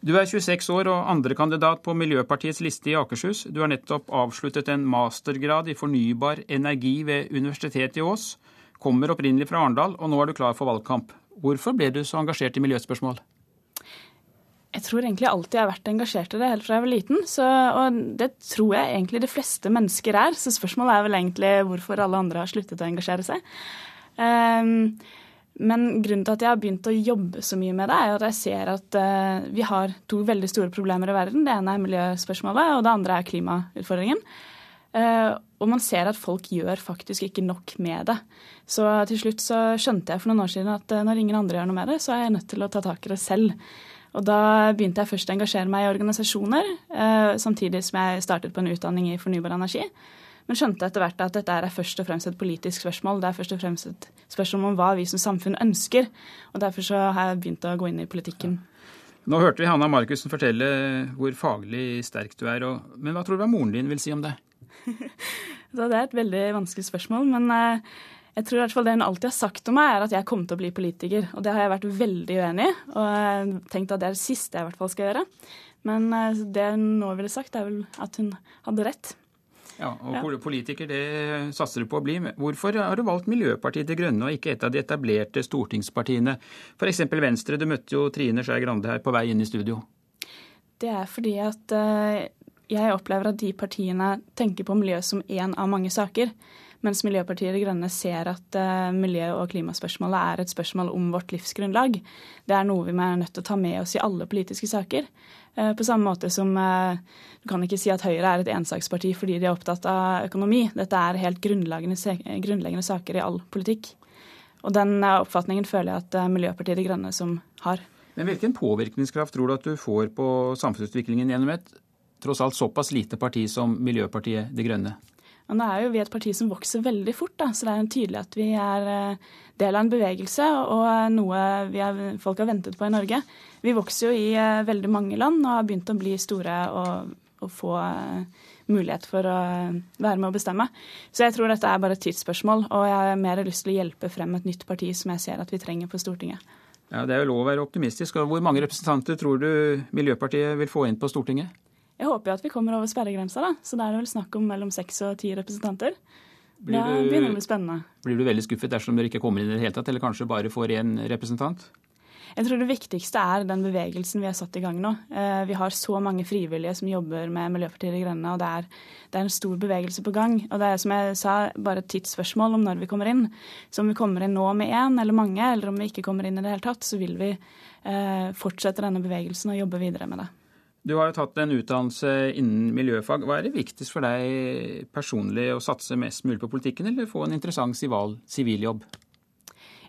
Du er 26 år og andrekandidat på Miljøpartiets liste i Akershus. Du har nettopp avsluttet en mastergrad i fornybar energi ved Universitetet i Ås. Kommer opprinnelig fra Arendal, og nå er du klar for valgkamp. Hvorfor ble du så engasjert i miljøspørsmål? Jeg tror egentlig alltid jeg har vært engasjert i det helt fra jeg var liten. Så, og det tror jeg egentlig de fleste mennesker er. Så spørsmålet er vel egentlig hvorfor alle andre har sluttet å engasjere seg. Um, men grunnen til at jeg har begynt å jobbe så mye med det, er at jeg ser at uh, vi har to veldig store problemer i verden. Det ene er miljøspørsmålet, og det andre er klimautfordringen. Uh, og man ser at folk gjør faktisk ikke nok med det. Så til slutt så skjønte jeg for noen år siden at uh, når ingen andre gjør noe med det, så er jeg nødt til å ta tak i det selv. Og da begynte jeg først å engasjere meg i organisasjoner, eh, samtidig som jeg startet på en utdanning i fornybar energi. Men skjønte etter hvert at dette er først og fremst et politisk spørsmål. Det er først og fremst et spørsmål om hva vi som samfunn ønsker. Og derfor så har jeg begynt å gå inn i politikken. Nå hørte vi Hanna Markussen fortelle hvor faglig sterk du er. Og, men hva tror du moren din vil si om det? det er et veldig vanskelig spørsmål. Men eh, Jeg tror i hvert fall Det hun alltid har sagt om meg, er at jeg kommer til å bli politiker. Og det har jeg vært veldig uenig i, og tenkt at det er det siste jeg i hvert fall skal gjøre. Men eh, det hun nå ville sagt, er vel at hun hadde rett. Ja, og Politiker det satser du på å bli. Hvorfor har du valgt Miljøpartiet De Grønne og ikke et av de etablerte stortingspartiene? F.eks. Venstre. Du møtte jo Trine Skei Grande her på vei inn i studio. Det er fordi at eh, jeg opplever at de partiene tenker på miljø som én av mange saker. Mens Miljøpartiet De Grønne ser at uh, miljø- og klimaspørsmålet er et spørsmål om vårt livsgrunnlag. Det er noe vi er nødt til å ta med oss i alle politiske saker. Uh, på samme måte som uh, du kan ikke si at Høyre er et ensaksparti fordi de er opptatt av økonomi. Dette er helt grunnleggende, grunnleggende saker i all politikk. Og den oppfatningen føler jeg at Miljøpartiet De Grønne som har. Men Hvilken påvirkningskraft tror du at du får på samfunnsutviklingen gjennom et tross alt såpass lite parti som Miljøpartiet De Grønne? Men nå er jo vi et parti som vokser veldig fort, da, så det er tydelig at vi er eh, del av en bevegelse og noe er, folk har ventet på i Norge. Vi vokser jo i eh, veldig mange land og har begynt å bli store og, og få eh, mulighet for å være med å bestemme. Så jeg tror dette er bare et tidsspørsmål, og jeg har mer lyst til å hjelpe frem et nytt parti som jeg ser at vi trenger på Stortinget. Ja, Det er jo lov å være optimistisk. Hvor mange representanter tror du Miljøpartiet vil få inn på Stortinget? Jeg håper jo at vi kommer over sperregrensa, da. Så da er det vel snakk om mellom seks og ti representanter. Blir da du, begynner det å bli spennende. Blir du veldig skuffet dersom dere ikke kommer inn i det hele tatt, eller kanskje bare får én representant? Jeg tror det viktigste er den bevegelsen vi har satt i gang nå. Eh, vi har så mange frivillige som jobber med Miljøpartiet De Grønne, og det er, det er, en stor bevegelse på gang. Og det er som jeg sa, bare et tidsspørsmål om når vi kommer inn. Så om vi kommer inn nå med én eller mange, eller om vi ikke kommer inn i det hele tatt, så vil vi eh, fortsette denne bevegelsen og jobbe videre med det. Du har jo tatt en utdannelse innen miljøfag. Hva er det viktigst for deg personlig å satse mest mulig på politikken, eller få en interessant siviljobb?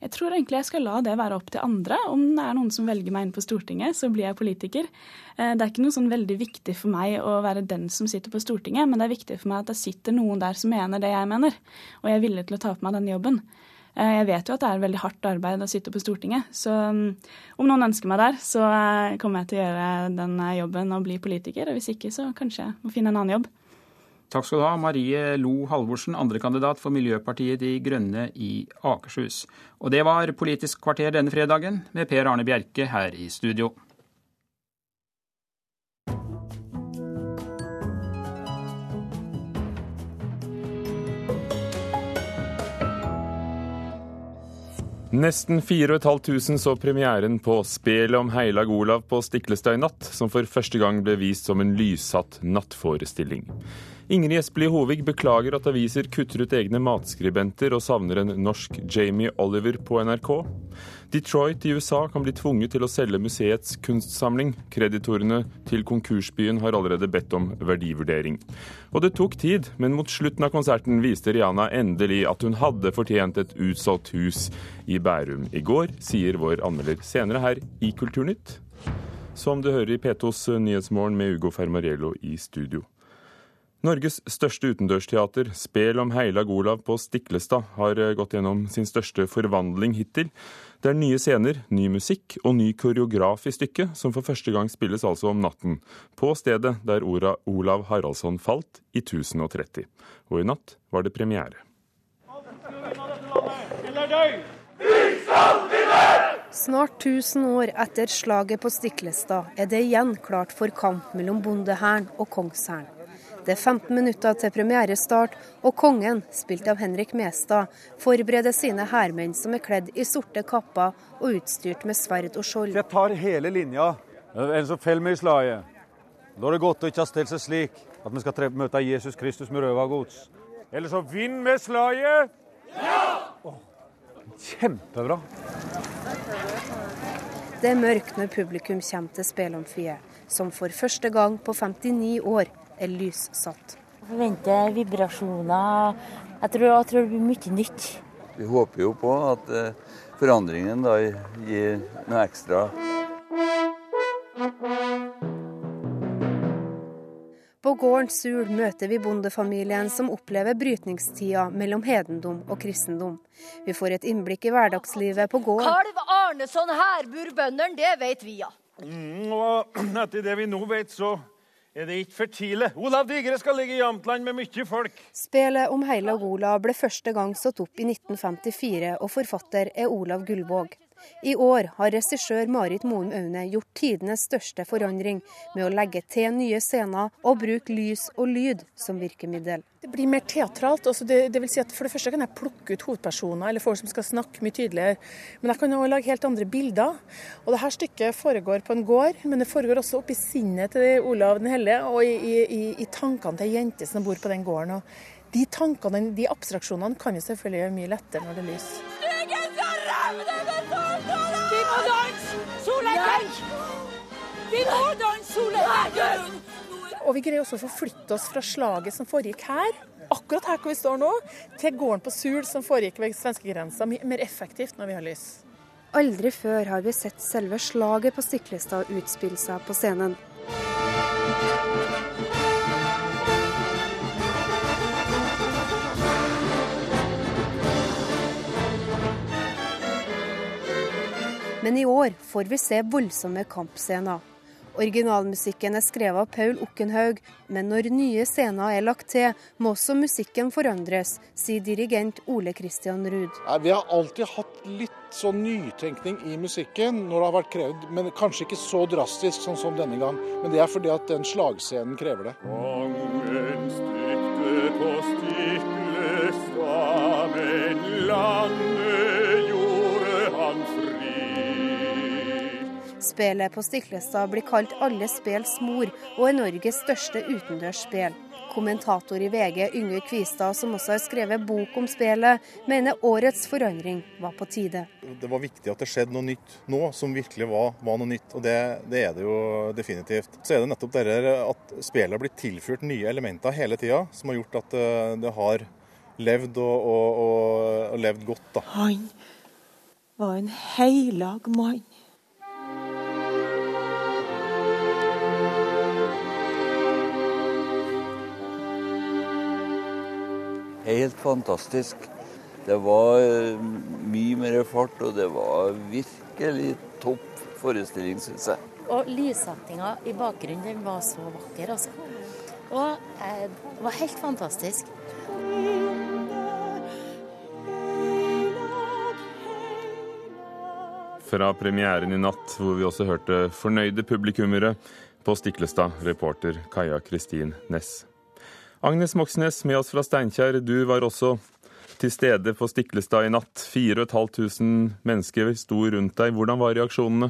Jeg tror egentlig jeg skal la det være opp til andre. Om det er noen som velger meg inn på Stortinget, så blir jeg politiker. Eh, det er ikke noe sånn veldig viktig for meg å være den som sitter på Stortinget, men det er viktig for meg at det sitter noen der som mener det jeg mener. Og jeg er villig til å ta på meg denne jobben. Eh, jeg vet jo at det er veldig hardt arbeid å sitte på Stortinget, så mm, om noen ønsker meg der, så eh, kommer jeg til å gjøre den eh, jobben og bli politiker. Og hvis ikke, så kanskje jeg må finne en annen jobb. Takk skal du ha, Marie Lo Halvorsen, andrekandidat for Miljøpartiet De Grønne i Akershus. Og det var Politisk kvarter denne fredagen, med Per Arne Bjerke her i studio. Nesten 4500 så premieren på Spelet om Heilag Olav på Stiklestad i natt, som for første gang ble vist som en lyssatt nattforestilling. Ingrid Espelid Hovig beklager at aviser kutter ut egne matskribenter og savner en norsk Jamie Oliver på NRK. Detroit i USA kan bli tvunget til å selge museets kunstsamling. Kreditorene til konkursbyen har allerede bedt om verdivurdering. Og det tok tid, men mot slutten av konserten viste Rihanna endelig at hun hadde fortjent et utsolgt hus i Bærum i går, sier vår anmelder senere her i Kulturnytt. Som du hører i P2s Nyhetsmorgen med Ugo Fermariello i studio. Norges største utendørsteater, Spel om Heilag Olav på Stiklestad, har eh, gått gjennom sin største forvandling hittil. Det er nye scener, ny musikk og ny koreograf i stykket, som for første gang spilles altså om natten, på stedet der orda Olav Haraldsson falt i 1030. Og i natt var det premiere. Snart 1000 år etter slaget på Stiklestad er det igjen klart for kamp mellom bondehæren og kongshæren. Det er 15 minutter til premierestart, og kongen, spilt av Henrik Mestad, forbereder sine hærmenn som er kledd i sorte kapper og utstyrt med sverd og skjold. Jeg tar hele linja. En som faller med i slaget. Da er det godt å ikke ha stelt seg slik at vi skal møte Jesus Kristus med røvergods. Eller så vinn med slaget! Ja! Oh, kjempebra. Det er mørkt når publikum kommer til Spelamfiet, som for første gang på 59 år er lyssatt. Jeg forventer vibrasjoner. Jeg tror, jeg tror, det blir mye nytt. Vi håper jo på at eh, forandringen da gir noe ekstra. På gården Sul møter vi bondefamilien som opplever brytningstida mellom hedendom og kristendom. Vi får et innblikk i hverdagslivet på gården. Kalv Arneson her bor bøndene, det vet vi, ja. Mm, og etter det vi nå vet, så er det ikke for tidlig. Olav Digre skal ligge i Jamtland med mye folk. Spelet om Heilag Olav ble første gang satt opp i 1954, og forfatter er Olav Gullvåg. I år har regissør Marit Moen Aune gjort tidenes største forandring med å legge til nye scener og bruke lys og lyd som virkemiddel. Det blir mer teatralt. Altså det, det, vil si at For det første kan jeg plukke ut hovedpersoner eller folk som skal snakke mye tydeligere. Men jeg kan også lage helt andre bilder. Og Dette stykket foregår på en gård, men det foregår også oppi sinnet til Olav den hellige og i, i, i tankene til ei jente som bor på den gården. Og de tankene, de abstraksjonene kan jo selvfølgelig gjøre mye lettere når det er lys. Vi må danse solnedgang! Vi må danse solnedgang! Og vi greier også å forflytte oss fra slaget som foregikk her, akkurat her hvor vi står nå, til gården på Sul som foregikk ved svenskegrensa. Mye mer effektivt når vi har lys. Aldri før har vi sett selve slaget på Stiklestad utspille seg på scenen. Men i år får vi se voldsomme kampscener. Originalmusikken er skrevet av Paul Okkenhaug, men når nye scener er lagt til, må også musikken forandres, sier dirigent Ole Christian Ruud. Vi har alltid hatt litt sånn nytenkning i musikken når det har vært krevd, men kanskje ikke så drastisk sånn som denne gang. Men det er fordi at den slagscenen krever det. Kongen stykte på Stiklestad, men landet Spelet på Stiklestad blir kalt alle spels mor, og er Norges største utendørsspel. Kommentator i VG Yngve Kvistad, som også har skrevet bok om spelet, mener årets forandring var på tide. Det var viktig at det skjedde noe nytt nå, som virkelig var, var noe nytt. Og det, det, er det jo definitivt. Så er det nettopp dette at spillet har blitt tilført nye elementer hele tida, som har gjort at det, det har levd og, og, og, og levd godt. Da. Han var en heilag mann. Helt fantastisk. Det var eh, mye mer fart, og det var virkelig topp forestilling, syns jeg. Og lyssettinga i bakgrunnen den var så vakker, altså. Og eh, det var helt fantastisk. Fra premieren i natt, hvor vi også hørte fornøyde publikummere på Stiklestad, reporter Kaja Kristin Næss. Agnes Moxnes med oss fra Steinkjer, du var også til stede på Stiklestad i natt. 4500 mennesker sto rundt deg. Hvordan var reaksjonene?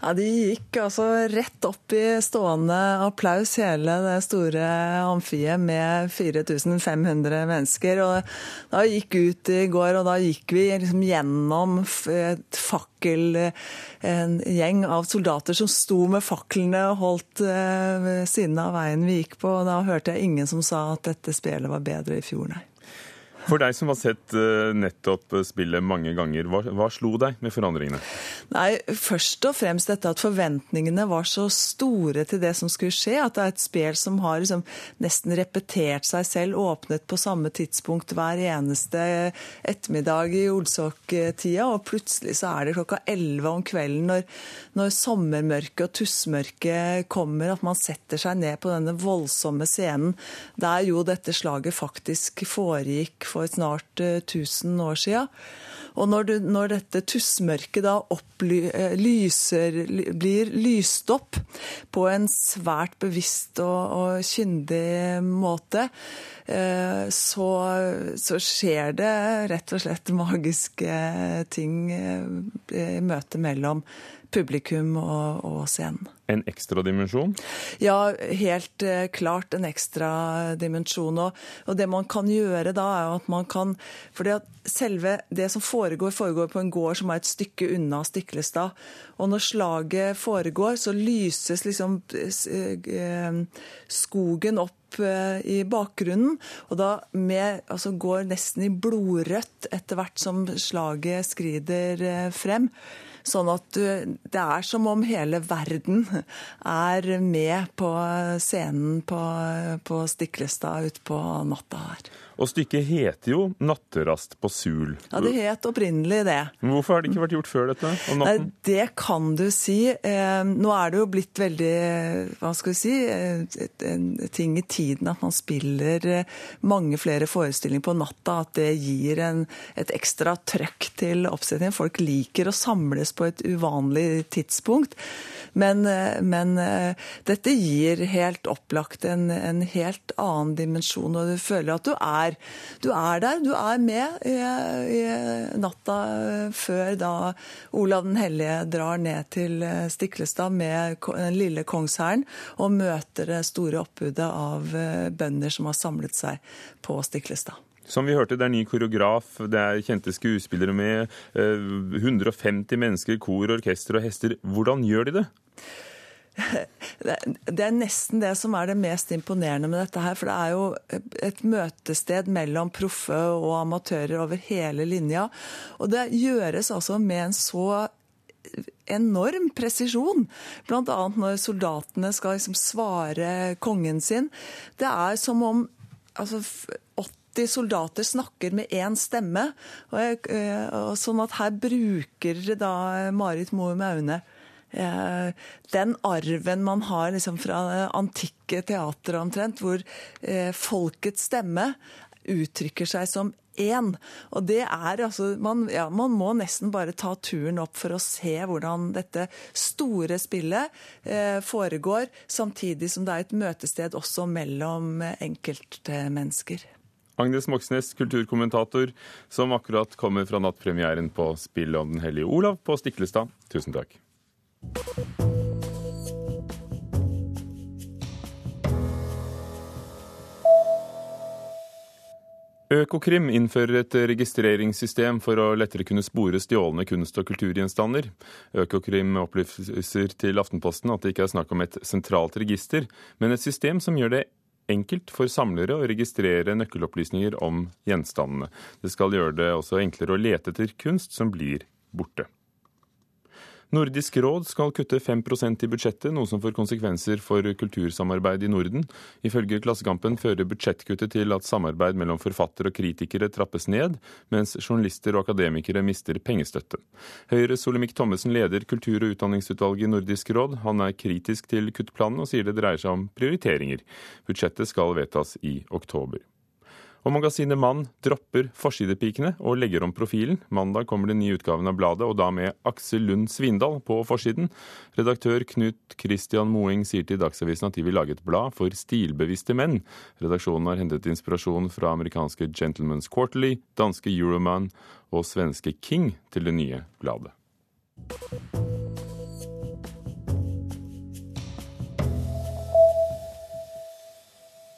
Ja, De gikk altså rett opp i stående applaus, hele det store amfiet med 4500 mennesker. Og da gikk ut i går, og da gikk vi liksom gjennom et fakkel en gjeng av soldater som sto med faklene og holdt ved eh, siden av veien vi gikk på. og Da hørte jeg ingen som sa at dette spillet var bedre i fjor, nei. For deg som har sett eh, nettopp spillet mange ganger, hva, hva, slo deg med forandringene? Nei, Først og fremst dette at forventningene var så store til det som skulle skje. At det er et spel som har liksom nesten repetert seg selv, åpnet på samme tidspunkt hver eneste ettermiddag i Olsok-tida. Og plutselig så er det klokka elleve om kvelden når, når sommermørket og tussmørket kommer, at man setter seg ned på denne voldsomme scenen der jo dette slaget faktisk foregikk for snart 1000 år siden. Og når, du, når dette tussmørket da opplyser, blir lyst opp på en svært bevisst og, og kyndig måte, så, så, skjer det rett og slett magiske ting i møtet mellom publikum og, og scenen. En ekstra dimensjon? Ja, helt eh, klart en ekstra dimensjon. Og, og, det man kan gjøre da, er jo at man kan For selve det som foregår, foregår på en gård som er et stykke unna Stiklestad. Og når slaget foregår, så lyses liksom eh, skogen opp eh, i bakgrunnen. Og da med, altså går nesten i blodrødt etter hvert som slaget skrider frem. Sånn at det er som om hele verden er med på scenen på, på Stiklestad utpå natta her. Og stykket heter jo 'Natterast på sul'. Ja, det het opprinnelig det. Men Hvorfor har det ikke vært gjort før dette? om Nei, det kan du si. Eh, nå er det jo blitt veldig hva skal vi si, eh, et- en ting i tiden at man spiller eh, mange flere forestillinger på natta. At det gir en, et ekstra trøkk til oppsetningen. Folk liker å samles på et uvanlig tidspunkt. Men, eh, men eh, dette gir helt opplagt en, en helt annen dimensjon, og du føler at du er, du er der. Du er med i, i natta før da Olav den hellige drar ned til eh, Stiklestad med den lille kongshæren og møter det store oppbudet av eh, bønder som har samlet seg på Stiklestad. Som vi hørte, det er ny koreograf, det er kjente skuespillere med, eh, 150 mennesker, kor, orkester og hester. Hvordan gjør de det? Det er nesten det som er det mest imponerende med dette her. For det er jo et møtested mellom proffe og amatører over hele linja. Og det gjøres altså med en så enorm presisjon. Bl.a. når soldatene skal liksom svare kongen sin. Det er som om altså, 80 soldater snakker med én stemme. Og eh, og sånn at her bruker da Marit Moe Maune eh, den arven man har liksom fra antikke teatre omtrent, hvor eh, folkets stemme uttrykker seg som én. Og det er altså man, ja, man må nesten bare ta turen opp for å se hvordan dette store spillet eh, foregår, samtidig som det er et møtested også mellom eh, enkeltmennesker. Agnes Moxnes, kulturkommentator, som akkurat kommer fra nattpremieren på Spill om Den hellige Olav på Stiklestad. Tusen takk. Økokrim innfører et registreringssystem for å lettere kunne spore stjålne kunst- og kulturgjenstander. Økokrim opplyser til Aftenposten at det ikke er snakk om et sentralt register, men et system som gjør det enkelt for samlere å registrere nøkkelopplysninger om gjenstandene. Det skal gjøre det også enklere å lete etter kunst som blir borte. Nordisk råd skal kutte 5% i budsjettet, noe som får konsekvenser for kultursamarbeid i Norden. Ifølge Klassekampen fører budsjettkuttet til at samarbeid mellom forfatter og kritikere trappes ned, mens journalister og akademikere mister pengestøtte. Høyres Olemic Thommessen leder kultur- og utdanningsutvalget i Nordisk råd. Han er kritisk til kuttplanen og sier det dreier seg om prioriteringer. Budsjettet skal vedtas i oktober. Og magasinet Mann dropper forsidepikene og legger om profilen. Mandag kommer den nye utgaven av bladet, og da med Aksel Lund Svindal på forsiden. Redaktør Knut Christian Moing sier til Dagsavisen at de vil lage et blad for stilbevisste menn. Redaksjonen har hentet inspirasjon fra amerikanske Gentlemen's Quarterly, danske Euroman og svenske King til det nye bladet.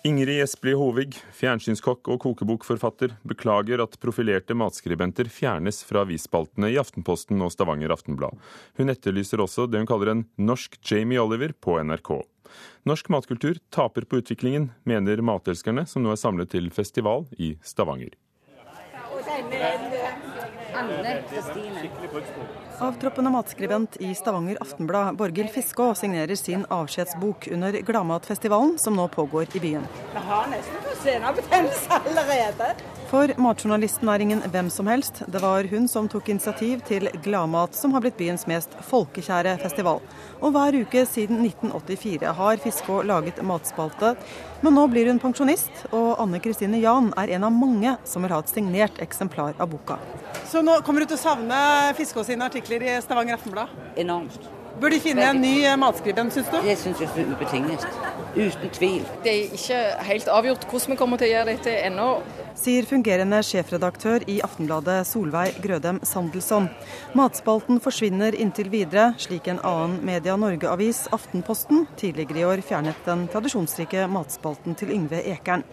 Ingrid Espelid Hovig, fjernsynskokk og kokebokforfatter, beklager at profilerte matskribenter fjernes fra avisspaltene i Aftenposten og Stavanger Aftenblad. Hun etterlyser også det hun kaller en norsk Jamie Oliver på NRK. Norsk matkultur taper på utviklingen, mener matelskerne, som nå er samlet til festival i Stavanger. Avtroppende matskribent i Stavanger Aftenblad, Borghild Fiskå, signerer sin avskjedsbok under Gladmatfestivalen som nå pågår i byen. Vi har nesten senebetennelse allerede. For matjournalisten er ingen hvem som helst. Det var hun som tok initiativ til Gladmat, som har blitt byens mest folkekjære festival. Og hver uke siden 1984 har Fiskå laget matspalte. Men nå blir hun pensjonist, og Anne Kristine Jan er en av mange som vil ha et signert eksemplar av boka. Så nå kommer du til å savne Fiskå sine artikler i Stavanger Aftenblad? Enormt. Bør de finne en ny eh, matskribent, syns du? Det syns jeg er ubetinget. Uten tvil. Det er ikke helt avgjort hvordan vi kommer til å gjøre dette ennå. Sier fungerende sjefredaktør i Aftenbladet Solveig Grødem Sandelsson. Matspalten forsvinner inntil videre, slik en annen Media Norge-avis, Aftenposten, tidligere i år fjernet den tradisjonsrike matspalten til Yngve Ekern.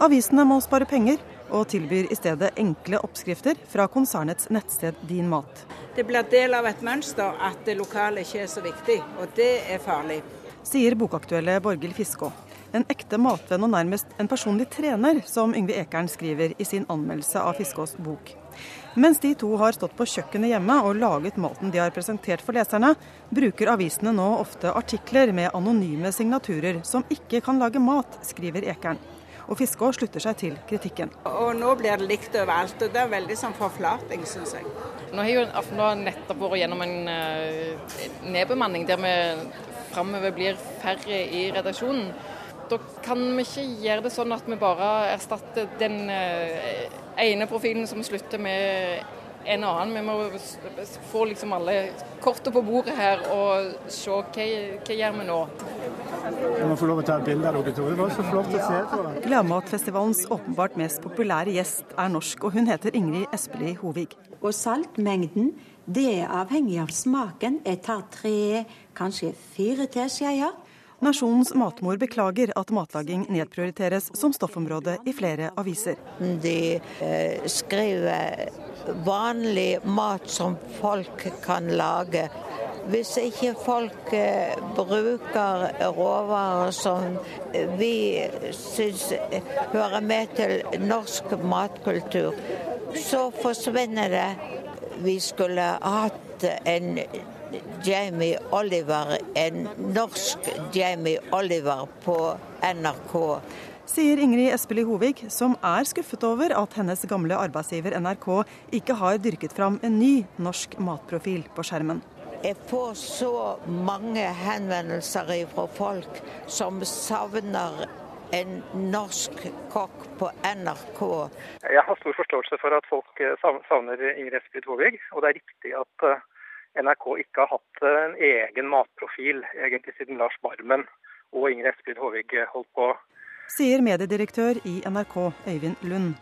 Avisene må spare penger, og tilbyr i stedet enkle oppskrifter fra konsernets nettsted Din Mat. Det blir del av et mønster at det lokale ikke er så viktig, og det er farlig. Sier bokaktuelle Borghild Fiskå. En ekte matvenn og nærmest en personlig trener, som Yngve Ekern skriver i sin anmeldelse av Fiskås bok. Mens de to har stått på kjøkkenet hjemme og laget maten de har presentert for leserne, bruker avisene nå ofte artikler med anonyme signaturer som ikke kan lage mat, skriver Ekern. Og Fiskå slutter seg til kritikken. Og nå blir det likt overalt, og det er veldig sånn forflating, syns jeg. Nå har jo Aftenbladet nettopp vært gjennom en uh, nedbemanning der vi framover blir færre i redaksjonen. Da kan vi ikke gjøre det sånn at vi bare erstatter den uh, ene profilen som slutter med en annen. Vi må få liksom alle kortene på bordet her og se hva, hva gjør vi nå. Jeg må få lov å ta et bilde av dere to. Det var så flott å se på. Gladmatfestivalens åpenbart mest populære gjest er norsk, og hun heter Ingrid Espelid Hovig. Og saltmengden det er avhengig av smaken. Jeg tar tre, kanskje fire teskjeer. Nasjonens matmor beklager at matlaging nedprioriteres som stoffområde i flere aviser. De eh, skriver vanlig mat som folk kan lage. Hvis ikke folk eh, bruker råvarer som vi syns hører med til norsk matkultur, så forsvinner det. Vi skulle hatt en Jamie Oliver, en norsk Jamie Oliver på NRK. Sier Ingrid Espelid Hovig, som er skuffet over at hennes gamle arbeidsgiver NRK ikke har dyrket fram en ny norsk matprofil på skjermen. Jeg får så mange henvendelser fra folk som savner en norsk kokk på NRK. Jeg har stor forståelse for at folk savner Ingrid Espelid Hovig, og det er riktig at eh, NRK ikke har hatt en egen matprofil egentlig siden Lars Barmen og Ingrid Espelid Håvig holdt på. Sier mediedirektør i NRK, Øyvind Lund.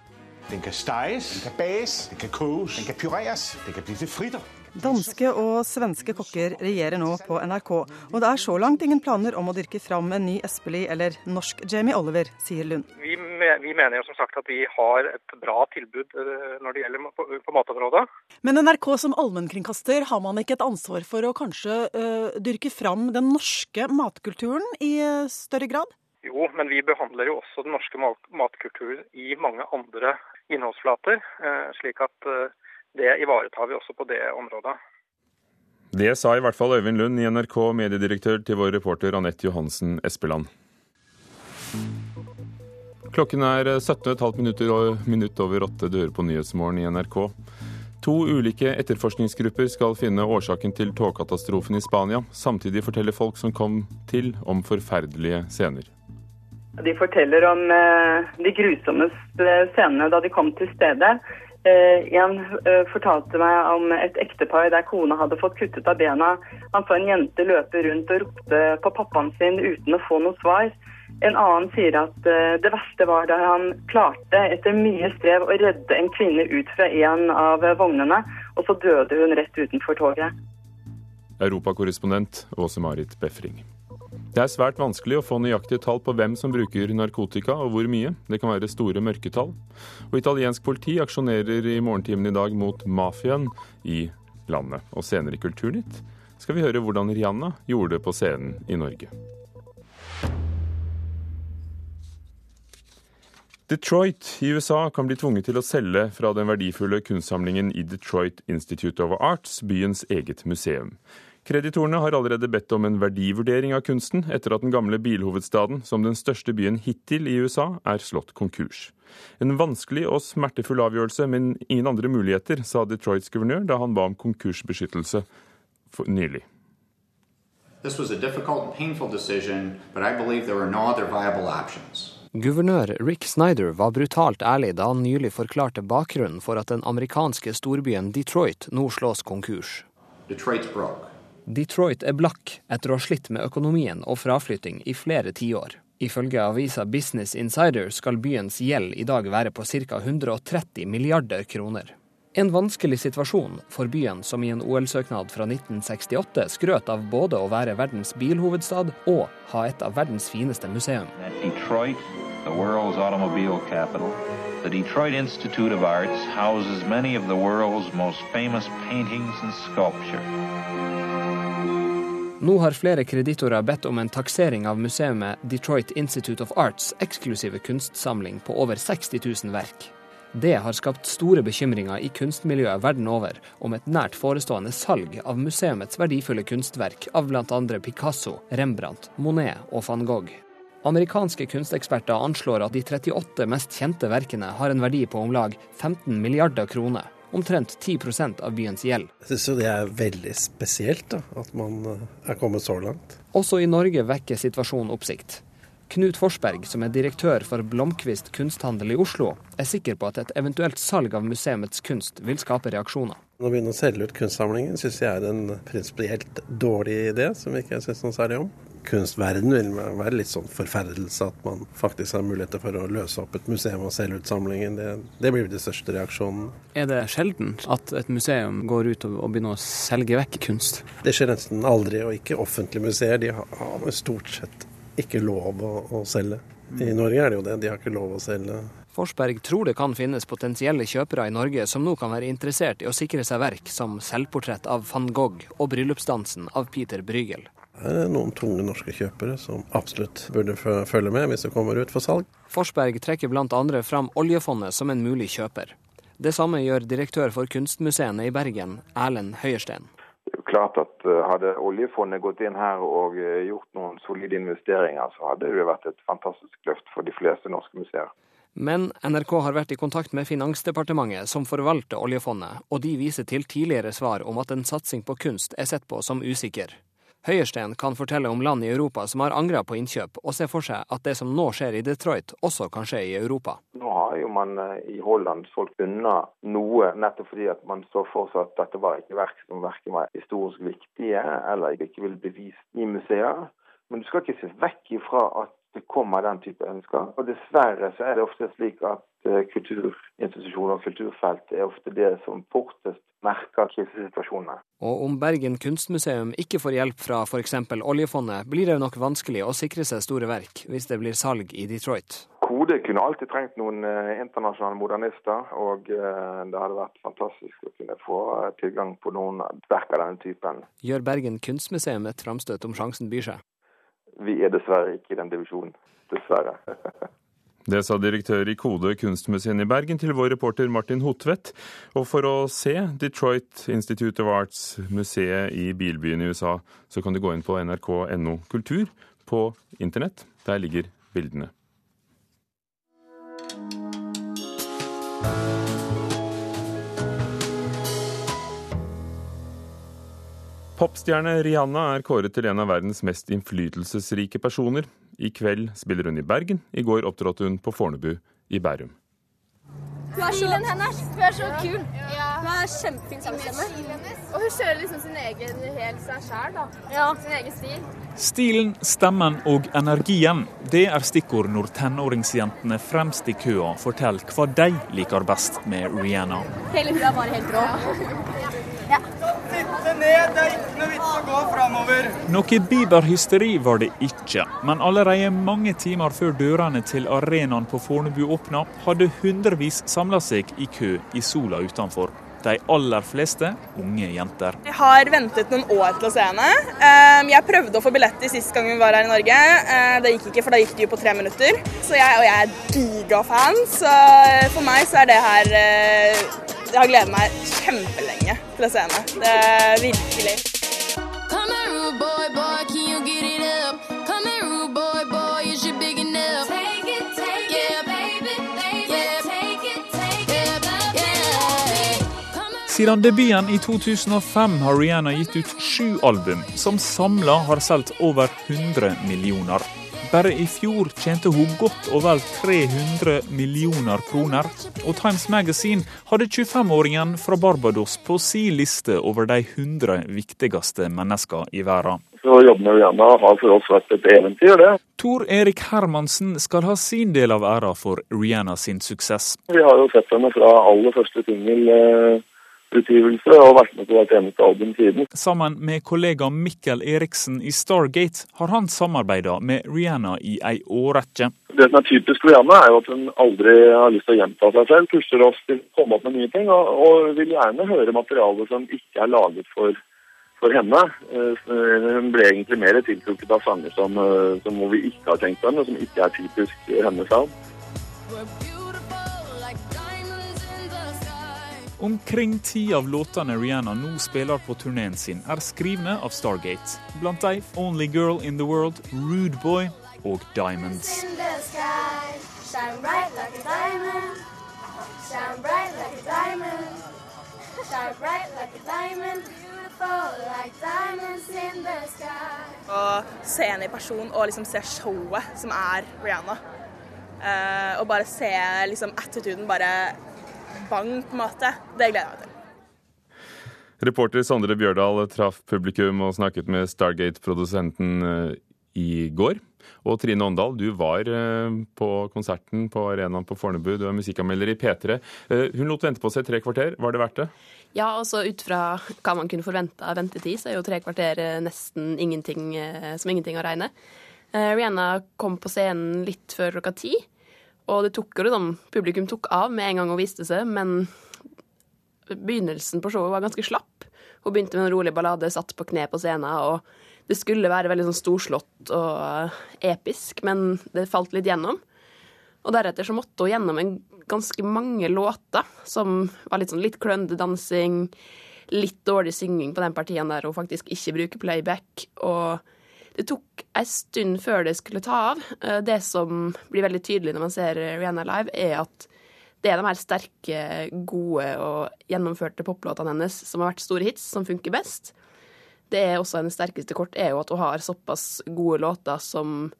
Den kan steges, den kan bakes, den kan kokes, den kan pureres, den kan bli til fritter. Danske og svenske kokker regjerer nå på NRK, og det er så langt ingen planer om å dyrke fram en ny Espelid eller norsk Jamie Oliver, sier Lund. Vi, vi, mener jo som sagt at vi har et bra tilbud eh, når det gjelder på, på matområdet. Men NRK som allmennkringkaster, har man ikke et ansvar for å kanskje uh, dyrke fram den norske matkulturen i uh, større grad? Jo, men vi behandler jo også den norske matkulturen i mange andre innholdsflater, uh, slik at det ivaretar vi også på det området. Det sa i hvert fall Øyvind Lund i NRK, mediedirektør til vår reporter Anette Johansen Espeland. Klokken er 17,5 minutter og minutt over åtte dører på Nyhetsmorgen i NRK. To ulike etterforskningsgrupper skal finne årsaken til togkatastrofen i Spania. Samtidig forteller folk som kom til, om forferdelige scener. De forteller om eh, de grusomme scenene da de kom til stedet. Eh, en eh, fortalte meg om et ektepar der kona hadde fått kuttet av bena. Han så en jente løpe rundt og ropte på pappaen sin uten å få noe svar. En annen sier at eh, det verste var da han klarte etter mye strev å redde en kvinne ut fra en av vognene, og så døde hun rett utenfor toget. Europakorrespondent Åse Marit Befring. Det er svært vanskelig å få nøyaktige tall på hvem som bruker narkotika og hvor mye. Det kan være store mørketall. Og italiensk politi aksjonerer i morgentimen i dag mot mafiaen i landet. Og senere i Kulturnytt skal vi høre hvordan Rihanna gjorde det på scenen i Norge. Detroit i USA kan bli tvunget til å selge fra den verdifulle kunstsamlingen i Detroit Institute of Arts, byens eget museum. Kreditorene har allerede bedt om en verdivurdering av kunsten, etter at den gamle bilhovedstaden, som den største byen hittil i USA, er slått konkurs. En vanskelig og smertefull avgjørelse, men ingen andre muligheter, sa Detroits guvernør da han ba om konkursbeskyttelse nylig. Guvernør Rick Snyder var brutalt ærlig da han nylig forklarte bakgrunnen for at den amerikanske storbyen Detroit nå slås konkurs. Detroit's broke. Detroit er blakk etter å ha slitt med økonomien og fraflytting i flere tiår. Ifølge avisa Business Insider skal byens gjeld i dag være på ca. 130 milliarder kroner. En vanskelig situasjon for byen som i en OL-søknad fra 1968 skrøt av både å være verdens bilhovedstad og ha et av verdens fineste museum. Detroit, the world's automobile capital. The Detroit Institute of Arts houses many of the world's most famous paintings and sculpture. Nå har flere kreditorer bedt om en taksering av museet Detroit Institute of Arts' eksklusive kunstsamling på over 60 000 verk. Det har skapt store bekymringer i kunstmiljøet verden over om et nært forestående salg av museumets verdifulle kunstverk av bl.a. Picasso, Rembrandt, Monet og van Gogh. Amerikanske kunsteksperter anslår at de 38 mest kjente verkene har en verdi på om lag 15 milliarder kroner. Omtrent 10% av byens gjeld. Jeg syns jo det er veldig spesielt da, at man eh, er kommet så langt. Også i Norge vekker situasjonen oppsikt. Knut Forsberg, som er direktør for Blomkvist kunsthandel i Oslo, er sikker på at et eventuelt salg av museumets kunst vil skape reaksjoner. Å begynne å selge ut kunstsamlingen syns jeg er en prinsipielt dårlig idé, som vi ikke syns noe særlig om kunstverden vil være litt sånn forferdelse at man faktisk har muligheter for å løse opp et museum og selge ut samlingen. Det, det blir den største reaksjonen. Er det sjelden at et museum går ut og, begynner å selge vekk kunst? Det skjer nesten aldri, og ikke offentlige museer. De har stort sett ikke lov å, å selge. I Norge er det jo det, de har ikke lov å selge. Forsberg tror det kan finnes potensielle kjøpere i Norge som nå kan være interessert i å sikre seg verk som selvportrett av van Gogh og bryllupsdansen av Peter Brygel. Det er noen tunge norske kjøpere som absolutt burde følge med hvis det kommer ut for salg. Forsberg trekker bl.a. fram oljefondet som en mulig kjøper. Det samme gjør direktør for kunstmuseene i Bergen, Erlend Høiersten. Det er jo klart at eh, Hadde oljefondet gått inn her og eh, gjort noen solide investeringer, så hadde det vært et fantastisk løft for de fleste norske museer. Men NRK har vært i kontakt med Finansdepartementet, som forvalter oljefondet, og de viser til tidligere svar om at en satsing på kunst er sett på som usikker. Høyersten kan fortelle om land i Europa som har angra på innkjøp, og ser for seg at det som nå skjer i Detroit, også kan skje i Europa. Nå har jo man eh, i Holland solgt unna noe, nettopp fordi at man så for seg at dette var ikke verk som verken var historisk viktige eller ikke ville bli vist i museer. Men du skal ikke se vekk ifra at det kommer den type ønsker. Og dessverre så er det ofte slik at kulturinstitusjoner og kulturfelt er ofte det som fortest merker krisesituasjonene. Og om Bergen kunstmuseum ikke får hjelp fra f.eks. oljefondet, blir det nok vanskelig å sikre seg store verk hvis det blir salg i Detroit. Kode kunne alltid trengt noen eh, internasjonale modernister, og eh, det hadde vært fantastisk å kunne få tilgang på noen verk av denne typen. Gjør Bergen kunstmuseum et framstøt om sjansen byr seg? Vi er dessverre ikke i den divisjonen. Dessverre. Det sa direktør i Kode kunstmuseum i Bergen til vår reporter Martin Hotvedt. Og for å se Detroit Institute of Arts-museet i bilbyen i USA, så kan du gå inn på nrk.no kultur på internett. Der ligger bildene. Popstjerne Rihanna er kåret til en av verdens mest innflytelsesrike personer. I kveld spiller hun i Bergen. I går opptrådte hun på Fornebu i Bærum. Hun er så, hennes. Hun er så kul. Ja. Hun er kjempefin sangstemme. Og hun kjører liksom sin egen helt seg sjæl, da. Ja. Sin egen stil. Stilen, stemmen og energien, det er stikkord når tenåringsjentene fremst i køa forteller hva de liker best med Rihanna. Hele hun er bare helt rå. Sitte ned, det er ikke noe vits å gå framover. Noe Bieber-hysteri var det ikke, men allerede mange timer før dørene til arenaen på Fornebu åpna, hadde hundrevis samla seg i kø i sola utenfor. De aller fleste unge jenter. Jeg har ventet noen år til å se henne. Ehm, jeg prøvde å få billett sist gang hun var her i Norge. Ehm, det gikk ikke, for da gikk det jo på tre minutter. Så jeg, og jeg er digafan, så for meg så er det her eh, jeg har gledet meg kjempelenge til å se henne. Det er virkelig. Siden debuten i 2005 har Rihanna gitt ut sju album, som samla har solgt over 100 millioner. Bare i fjor tjente hun godt og vel 300 millioner kroner. Og Times Magazine hadde 25-åringen fra Barbados på si liste over de 100 viktigste menneskene i verden. Så jobben med Rihanna har for oss vært et eventyr, det. Tor Erik Hermansen skal ha sin del av æra for Rihanna sin suksess. Vi har jo sett henne fra aller første singel eh, utgivelse og vært med på hvert eneste album siden. Sammen med kollega Mikkel Eriksen i Stargate har han samarbeida med Rihanna i ei årrekke. Det som er typisk Rihanna, er jo at hun aldri har lyst til å gjenta seg selv. Pusher oss til å komme opp med nye ting, og, og vil gjerne høre materiale som ikke er laget for, for henne. Eh, hun ble egentlig mer tiltrukket av sanger som, som hvor vi ikke har tenkt på henne, som ikke er typisk hennes sound. Omkring ti av låtene Rihanna nå spiller på turneen sin, er skrivne av Stargate. Blant de Only Girl in the World, Rude Boy, og Diamonds. Shine bright like a diamond. Shine bright like a diamond. Shine bright like a diamond. Beautiful like diamonds in the sky. Å se henne i person og liksom se showet som er Rihanna. Uh, og bare se liksom attituden bare bang, på en måte. Det gleder jeg meg til. Reporter Sondre Bjørdal traff publikum og snakket med Stargate-produsenten eh, i går. Og Trine Åndal, du var eh, på konserten på arenaen på Fornebu. Du er musikkanmelder i P3. Eh, hun lot vente på seg tre kvarter. Var det verdt det? Ja, altså ut fra hva man kunne forvente av ventetid, så er jo tre kvarter nesten ingenting som ingenting å regne. Rihanna kom på scenen litt før klokka ti, og det tok jo liksom Publikum tok av med en gang hun viste seg, men begynnelsen på showet var ganske slapp. Hun begynte med en rolig ballade, satt på kne på scenen, og det skulle være veldig sånn storslått og eh, episk, men det falt litt gjennom. Og deretter så måtte hun gjennom en ganske mange låter som var litt sånn litt klønete dansing, litt dårlig synging på den partien der hun faktisk ikke bruker playback. Og det tok en stund før det skulle ta av. Eh, det som blir veldig tydelig når man ser Rihanna live, er at det er de her sterke, gode og gjennomførte poplåtene hennes som har vært store hits, som funker best. Det er også hennes sterkeste kort, er jo at hun har såpass gode låter som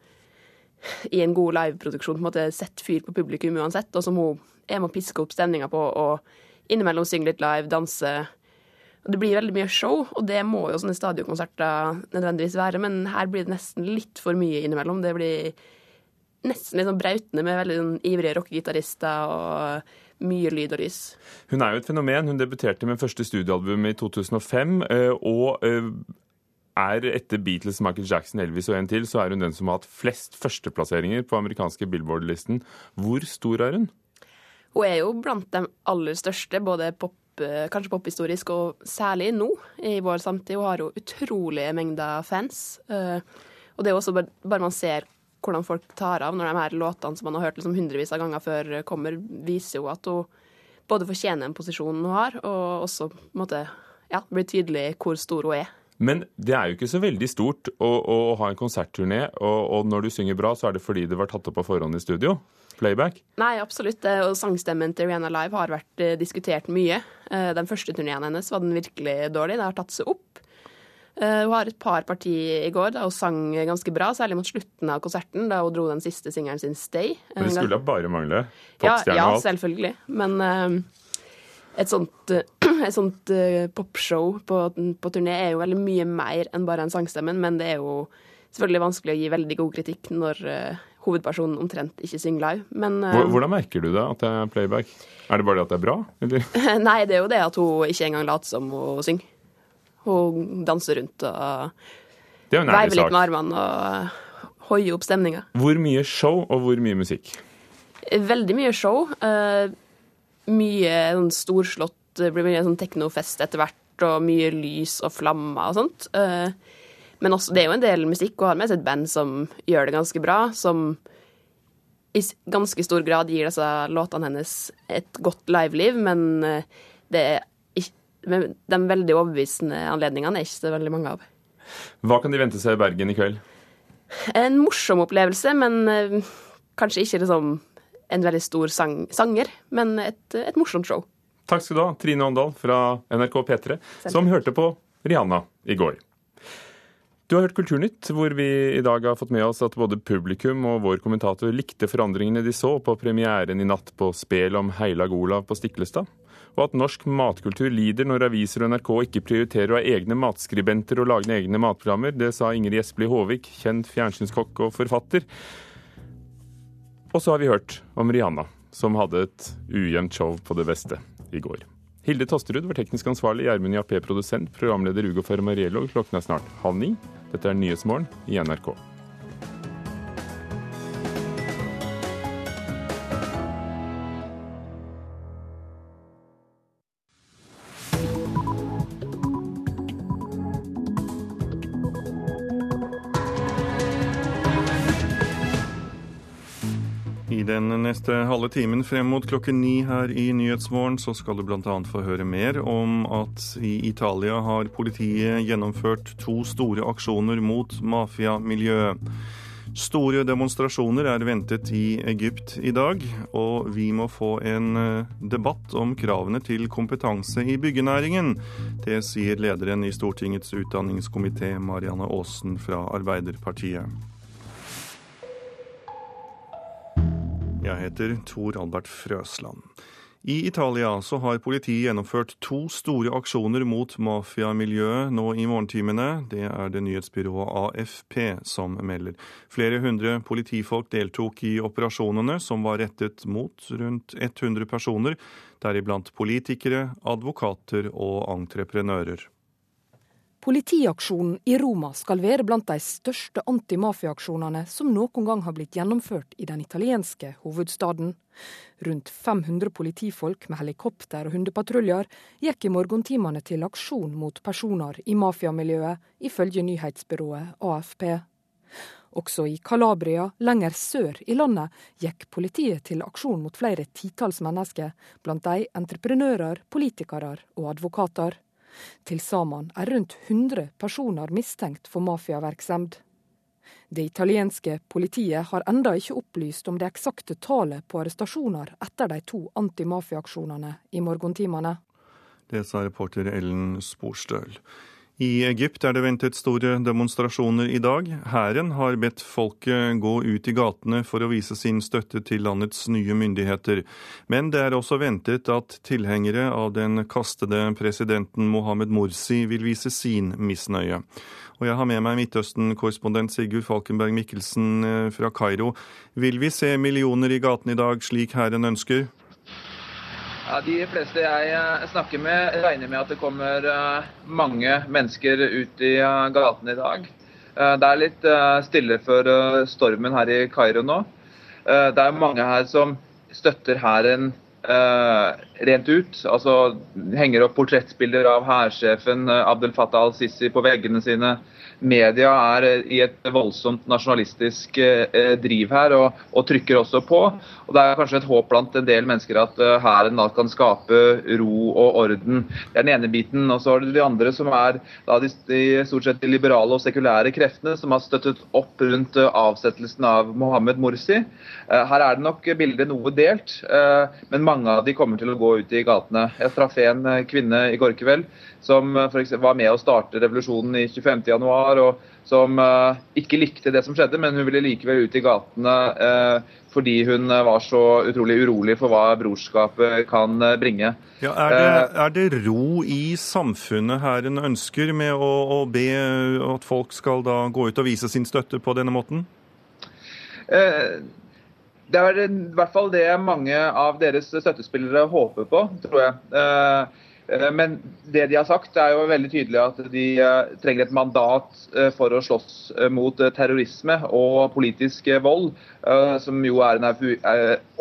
i en god liveproduksjon på en måte setter fyr på publikum uansett, og som hun er med å piske opp stemninga på og innimellom synge litt live, danse. Det blir veldig mye show, og det må jo sånne stadionkonserter nødvendigvis være, men her blir det nesten litt for mye innimellom. Det blir nesten litt sånn brautende med veldig sånn ivrige rockegitarister og mye lyd og lys. Hun er jo et fenomen. Hun debuterte med første studioalbum i 2005. Eh, og eh, er etter Beatles, Michael Jackson, Elvis og en til, så er hun den som har hatt flest førsteplasseringer på amerikanske Billboard-listen. Hvor stor er hun? Hun er jo blant de aller største, både pop, eh, kanskje pophistorisk og særlig nå i vår samtid. Hun har jo utrolige mengder fans. Og det er jo også bare man ser hvordan folk tar av når de her låtene som man har hørt liksom hundrevis av ganger før, kommer, viser jo at hun både fortjener en posisjon hun har, og også på en måte, ja, blir tydelig hvor stor hun er. Men det er jo ikke så veldig stort å, å ha en konsertturné, og, og, når du synger bra, så er det fordi det var tatt opp på forhånd i studio? Playback? Nei, absolutt. Og sangstemmen til Rihanna Live har vært eh, diskutert mye. Eh, den første turneen hennes var den virkelig dårlig. Det har tatt seg opp. Eh, hun har et par parti i går da hun sang ganske bra, særlig mot slutten av konserten, da hun dro den siste singelen sin 'Stay'. Men det skulle da bare mangle? Popstjerne ja, ja, selvfølgelig. Men et sånt, et sånt popshow på, på, turné er jo veldig mye mer enn bare en sangstemmen, men det er jo selvfølgelig vanskelig å gi veldig god kritikk når hovedpersonen omtrent ikke synger live. Men, Hvordan merker du det, at det er playback? Er det bare det at det er bra? Nei, det er jo det at hun ikke engang later som hun synger. Hun danser rundt og veiver litt med armene og hoier opp stemninga. Hvor mye show og hvor mye musikk? Veldig mye show. Uh, mye sånn storslått Det blir mye sånn teknofest etter hvert, og mye lys og flammer og sånt. Uh, men også, det er jo en del musikk, og har med seg et band som gjør det ganske bra. Som i ganske stor grad gir disse låtene hennes et godt liveliv, men uh, det er de veldig overbevisende anledningene er ikke så veldig mange av. Hva kan de vente seg i Bergen i kveld? En morsom opplevelse, men uh, kanskje ikke liksom en veldig stor sang, sanger, men et, et, morsomt show. Takk skal du ha, Trine Åndal fra NRK P3, som hørte på Rihanna i går. Du har hørt Kulturnytt, hvor vi i dag har fått med oss at både publikum og vår kommentator likte forandringene de så på premieren i natt på Spel om Heilag Olav på Stiklestad og at norsk matkultur lider når aviser og NRK ikke prioriterer å ha egne matskribenter og lage egne matprogrammer. Det sa Ingrid Espelid Håvik, kjent fjernsynskokk og forfatter. Og så har vi hørt om Rihanna, som hadde et ujevnt show på det beste i går. Hilde Tosterud var teknisk ansvarlig, Gjermund Jappé produsent, programleder Ugo Fermariello. Klokken er snart halv ni. Dette er Nyhetsmorgen i NRK. Neste halve timen frem mot klokken ni her i Nyhetsmorgen så skal du bl.a. få høre mer om at i Italia har politiet gjennomført to store aksjoner mot mafiamiljøet. Store demonstrasjoner er ventet i Egypt i dag, og vi må få en eh, debatt om kravene til kompetanse i byggenæringen. Det sier lederen i Stortingets utdanningskomité, Marianne Aasen fra Arbeiderpartiet. Jeg heter Tor Albert Frøsland. I Italia så har politiet gjennomført to store aksjoner mot mafiamiljøet nå i morgentimene. Det er det nyhetsbyrået AFP som melder. Flere hundre politifolk deltok i operasjonene, som var rettet mot rundt 100 personer, deriblant politikere, advokater og entreprenører. Politiaksjonen i Roma skal være blant de største antimafiaaksjonene som noen gang har blitt gjennomført i den italienske hovedstaden. Rundt 500 politifolk med helikopter og hundepatruljer gikk i morgentimene til aksjon mot personer i mafiamiljøet, ifølge nyhetsbyrået AFP. Også i Calabria, lenger sør i landet, gikk politiet til aksjon mot flere titalls mennesker, blant de entreprenører, politikere og advokater. Til sammen er rundt 100 personer mistenkt for mafiavirksomhet. Det italienske politiet har enda ikke opplyst om det eksakte tallet på arrestasjoner etter de to antimafiaaksjonene i morgentimene. Det sa reporter Ellen Sporstøl. I Egypt er det ventet store demonstrasjoner i dag. Hæren har bedt folket gå ut i gatene for å vise sin støtte til landets nye myndigheter. Men det er også ventet at tilhengere av den kastede presidenten Mohammed Morsi vil vise sin misnøye. Og jeg har med meg Midtøsten-korrespondent Sigurd Falkenberg Mikkelsen eh, fra Kairo. Vil vi se millioner i gatene i dag, slik hæren ønsker? Ja, De fleste jeg eh, snakker med, regner med at det kommer eh, mange mennesker ut i eh, gatene i dag. Det er litt stille for stormen her i Kairo nå. Det er mange her som støtter hæren rent ut. Altså henger opp portrettbilder av hærsjefen Abdel Fattah al-Sisi på veggene sine media er eh, i et voldsomt nasjonalistisk eh, driv her, og, og, trykker også på. Og Det er kanskje et håp blant en del mennesker at eh, hæren kan skape ro og orden. Det er den ene biten. Og så er det de andre som er da de, de stort sett de liberale og sekulære kreftene som har støttet opp rundt avsettelsen av Mohammed Morsi. Her er det nok bildet noe delt, men mange av de kommer til å gå ut i gatene. Jeg traff en kvinne i går kveld som for eksempel, var med å starte revolusjonen i 25.1 var, og som uh, ikke likte det som skjedde, men hun ville likevel ut i gatene uh, fordi hun uh, var så utrolig urolig for hva brorskapet kan bringe. Ja, er, det, er, det, ro i samfunnet her en ønsker med å, å, be at folk skal da gå ut og vise sin støtte på denne måten? det er i hvert fall det mange av deres støttespillere håper på, tror jeg. Eh, men det de har sagt, er jo veldig tydelig at de eh, trenger et mandat eh, for å slåss mot terrorisme og politisk vold, som jo en,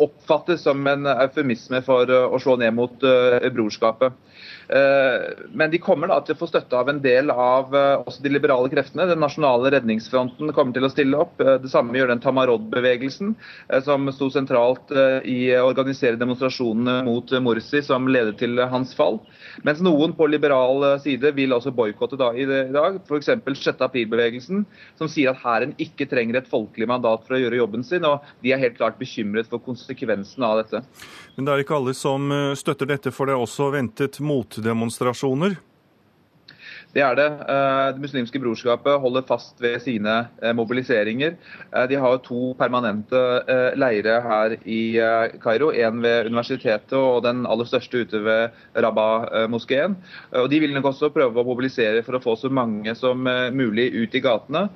oppfattes som en eufemisme for å slå ned mot brorskapet. Men de kommer da til å få støtte av en del av også de liberale kreftene. Den nasjonale redningsfronten kommer til å stille opp. Det samme gjør den Tamarod-bevegelsen, som sto sentralt i å organisere demonstrasjonene mot Morsi, som ledet til hans fall. Mens noen på liberal eh, side vil også boikotte i dag. F.eks. 6. april-bevegelsen, som sier at hæren ikke trenger et folkelig mandat for å gjøre jobben sin. Og de er helt klart bekymret for konsekvensene av dette. Men det er ikke alle som eh, støtter dette, for det er også ventet motdemonstrasjoner? Det er det. Eh, det muslimske brorskapet holder fast ved sine eh, mobiliseringer. Eh, de har to permanente leire her i Kairo. En ved universitetet og den aller største ute ved Rabah-moskeen. De vil nok også prøve å mobilisere for å få så mange som mulig ut i gatene.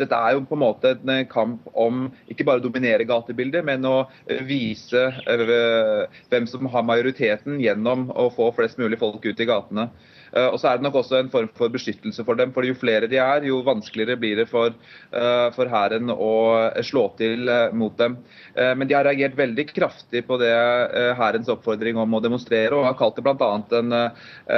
Dette er jo på en måte en kamp om ikke bare å dominere gatebildet, men å vise hvem som har majoriteten gjennom å få flest mulig folk ut i gatene. Eh, og så er det nok også en form for beskyttelse for dem. for Jo flere de er, jo vanskeligere blir det for, eh, for hæren å slå til eh, mot dem. Men de har reagert veldig kraftig på det hærens oppfordring om å demonstrere, og har kalt det bl.a. En,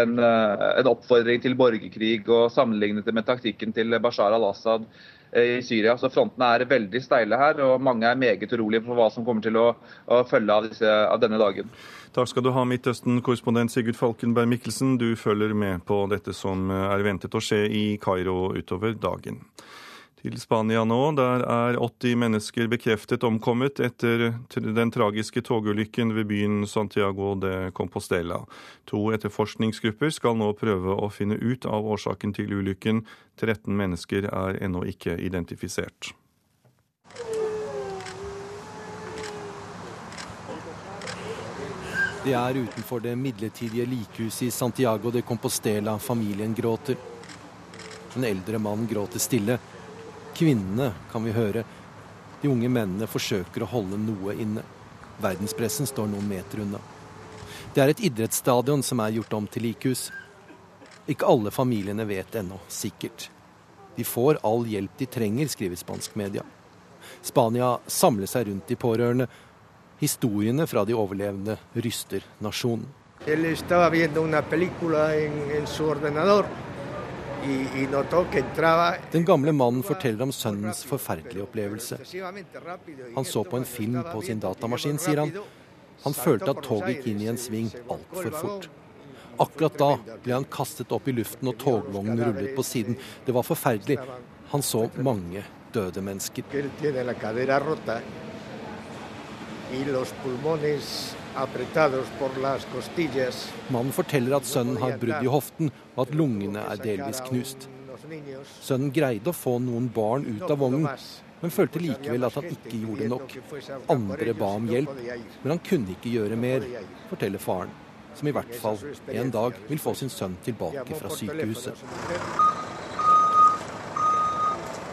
en, en oppfordring til borgerkrig og sammenlignet det med taktikken til Bashar al-Assad i Syria. Så Frontene er veldig steile her, og mange er meget urolige for hva som kommer til å, å følge av, disse, av denne dagen. Takk skal du ha, Midtøsten-korrespondent Sigurd Falkenberg Mikkelsen. Du følger med på dette som er ventet å skje i Kairo utover dagen. Til Spania nå. Der er 80 mennesker bekreftet omkommet etter den tragiske togulykken ved byen Santiago de Compostela. To etterforskningsgrupper skal nå prøve å finne ut av årsaken til ulykken. 13 mennesker er ennå ikke identifisert. Det er utenfor det midlertidige likhuset i Santiago de Compostela familien gråter. En eldre mann gråter stille. Kvinnene kan vi høre. De unge mennene forsøker å holde noe inne. Verdenspressen står noen meter unna. Det er et idrettsstadion som er gjort om til likhus. Ikke alle familiene vet ennå sikkert. De får all hjelp de trenger, skriver spansk media. Spania samler seg rundt de pårørende. Historiene fra de overlevende ryster nasjonen. Den gamle mannen forteller om sønnens forferdelige opplevelse. Han så på en film på sin datamaskin, sier han. Han følte at toget gikk inn i en sving altfor fort. Akkurat da ble han kastet opp i luften og togvognen rullet på siden. Det var forferdelig. Han så mange døde mennesker. Mannen forteller at sønnen har brudd i hoften, og at lungene er delvis knust. Sønnen greide å få noen barn ut av vognen, men følte likevel at han ikke gjorde nok. Andre ba om hjelp, men han kunne ikke gjøre mer, forteller faren, som i hvert fall en dag vil få sin sønn tilbake fra sykehuset.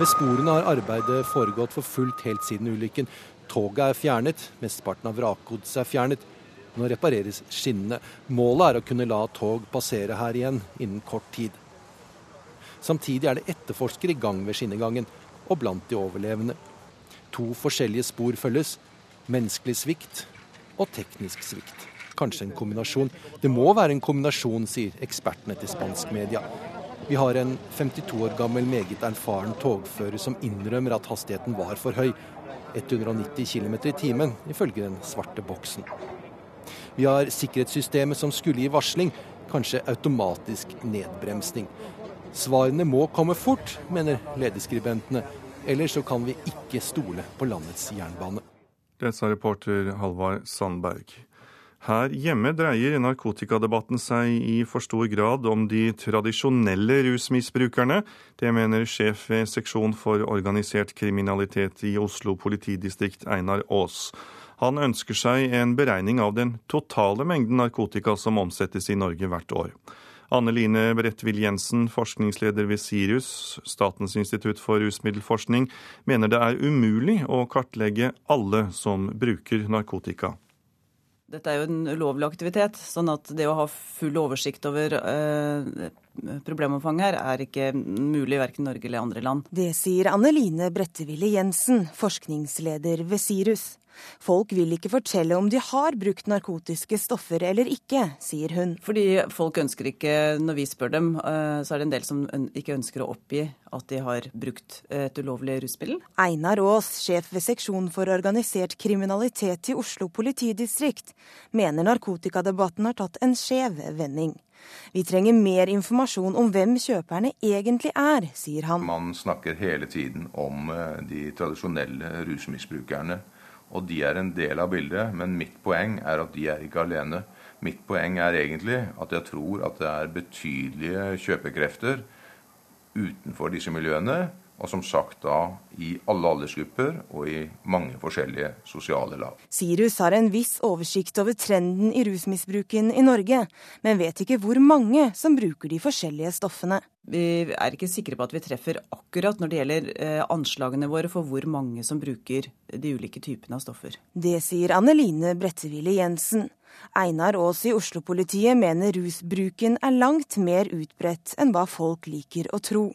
Ved sporene har arbeidet foregått for fullt helt siden ulykken. Toget er fjernet, mesteparten av vrakgodset er fjernet. Nå repareres skinnene. Målet er å kunne la tog passere her igjen innen kort tid. Samtidig er det etterforskere i gang ved skinnegangen, og blant de overlevende. To forskjellige spor følges. Menneskelig svikt og teknisk svikt. Kanskje en kombinasjon. Det må være en kombinasjon, sier ekspertene til spansk media. Vi har en 52 år gammel, meget erfaren togfører som innrømmer at hastigheten var for høy, 190 km i timen, ifølge den svarte boksen. Vi har sikkerhetssystemet som skulle gi varsling, kanskje automatisk nedbremsning. Svarene må komme fort, mener lederskribentene. Ellers så kan vi ikke stole på landets jernbane. Det sa reporter Halvard Sandberg. Her hjemme dreier narkotikadebatten seg i for stor grad om de tradisjonelle rusmisbrukerne. Det mener sjef ved seksjon for organisert kriminalitet i Oslo politidistrikt, Einar Aas. Han ønsker seg en beregning av den totale mengden narkotika som omsettes i Norge hvert år. Anne Line Bredtvill Jensen, forskningsleder ved SIRUS, Statens institutt for rusmiddelforskning, mener det er umulig å kartlegge alle som bruker narkotika. Dette er jo en ulovlig aktivitet, sånn at det å ha full oversikt over eh, problemomfanget her er ikke mulig i Norge eller andre land. Det sier Anne Line Bretteville Jensen, forskningsleder ved Sirus. Folk vil ikke fortelle om de har brukt narkotiske stoffer eller ikke, sier hun. Fordi folk ønsker ikke, når vi spør dem, eh, så er det en del som ikke ønsker å oppgi at de har brukt et ulovlig rusmiddel. Einar Aas, sjef ved seksjon for organisert kriminalitet i Oslo politidistrikt, mener narkotikadebatten har tatt en skjev vending. Vi trenger mer informasjon om hvem kjøperne egentlig er, sier han. Man snakker hele tiden om eh, de tradisjonelle rusmisbrukerne og de er en del av bildet. Men mitt poeng er at de er ikke alene. Mitt poeng er egentlig at jeg tror at det er betydelige kjøpekrefter utenfor disse miljøene og som sagt da i alle aldersgrupper og i mange forskjellige sosiale lag. Sirus har en viss oversikt over trenden i rusmisbruken i Norge, men vet ikke hvor mange som bruker de forskjellige stoffene. Vi er ikke sikre på at vi treffer akkurat når det gjelder eh, anslagene våre for hvor mange som bruker de ulike typene av stoffer. Det sier Anneline Bretteville Jensen. Einar Aas i Oslo-politiet mener rusbruken er langt mer utbredt enn hva folk liker å tro.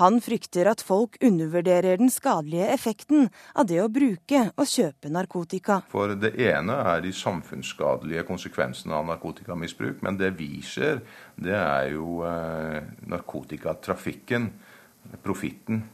Han frykter at folk undervurderer den skadelige effekten av det å bruke og kjøpe narkotika. For det ene er de samfunnsskadelige konsekvensene av narkotikamisbruk. Men det vi ser, det er jo eh, narkotikatrafikken, profitten.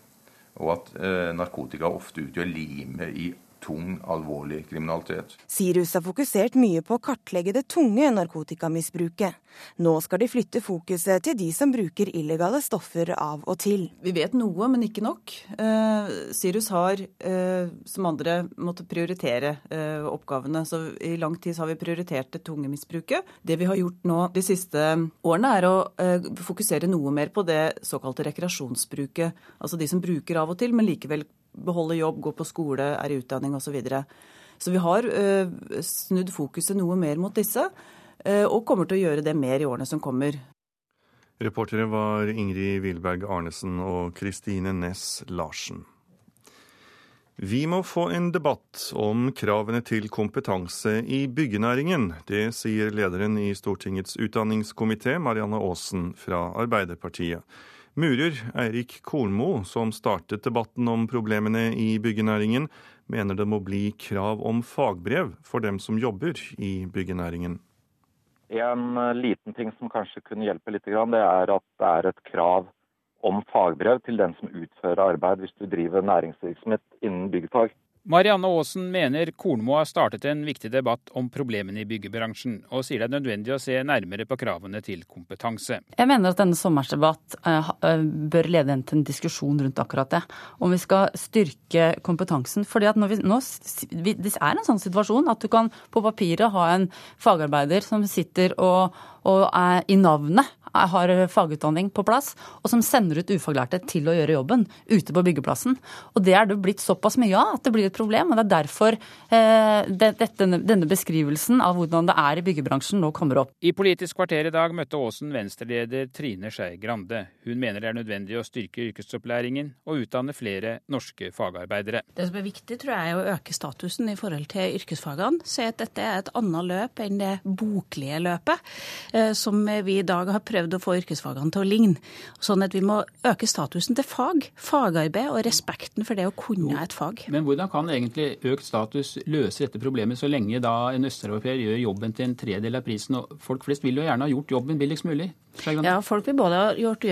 Og at eh, narkotika ofte utgjør limet i tung, alvorlig kriminalitet. Sirus har fokusert mye på å kartlegge det tunge narkotikamisbruket. Nå skal de flytte fokuset til de som bruker illegale stoffer av og til. Vi vet noe, men ikke nok. Eh, Sirus har, eh, som andre, måttet prioritere eh, oppgavene. Så i lang tid har vi prioritert det tunge misbruket. Det vi har gjort nå de siste årene, er å eh, fokusere noe mer på det såkalte rekreasjonsbruket. Altså de som bruker av og til, men likevel beholder jobb, gå på skole, er i utdanning osv. Så, videre. så vi har uh, snudd fokuset noe mer mot disse, uh, og kommer til å gjøre det mer i årene som kommer. Reportere var Ingrid Wilberg Arnesen og Kristine Næss Larsen. Vi må få en debatt om kravene til kompetanse i byggenæringen. Det sier lederen i Stortingets utdanningskomité, Marianne Aasen fra Arbeiderpartiet. Murer Eirik Kornmo, som startet debatten om problemene i byggenæringen, mener det må bli krav om fagbrev for dem som jobber i byggenæringen. En eh, liten ting som kanskje kunne hjelpe litt, det er at det er et krav om fagbrev til den som utfører arbeid hvis du driver næringsvirksomhet innen byggfag. Marianne Aasen mener Kornmo har startet en viktig debatt om problemene i byggebransjen, og sier det er nødvendig å se nærmere på kravene til kompetanse. Jeg mener at denne sommersdebatt eh, eh, bør lede inn til en diskusjon rundt akkurat det. Om vi skal styrke kompetansen. fordi Det er en sånn situasjon at du kan på papiret ha en fagarbeider som sitter og, og er i navnet har fagutdanning på plass, og som sender ut ufaglærte til å gjøre jobben ute på byggeplassen. Og Det er det blitt såpass mye av at det blir et problem. og Det er derfor eh, det, dette, denne beskrivelsen av hvordan det er i byggebransjen nå kommer opp. I Politisk kvarter i dag møtte Aasen Venstre-leder Trine Skei Grande. Hun mener det er nødvendig å styrke yrkesopplæringen og utdanne flere norske fagarbeidere. Det som er viktig, tror jeg, er å øke statusen i forhold til yrkesfagene. Se at dette er et annet løp enn det boklige løpet, eh, som vi i dag har prøvd prøvd å få yrkesfagene til å ligne. Sånn at vi må øke statusen til fag, fagarbeid og respekten for det å kunne et fag. Men hvordan kan egentlig økt status løse dette problemet, så lenge da en østeuropeer gjør jobben til en tredel av prisen? Og folk flest vil jo gjerne ha gjort jobben billigst mulig. Ja, folk vil både ha gjort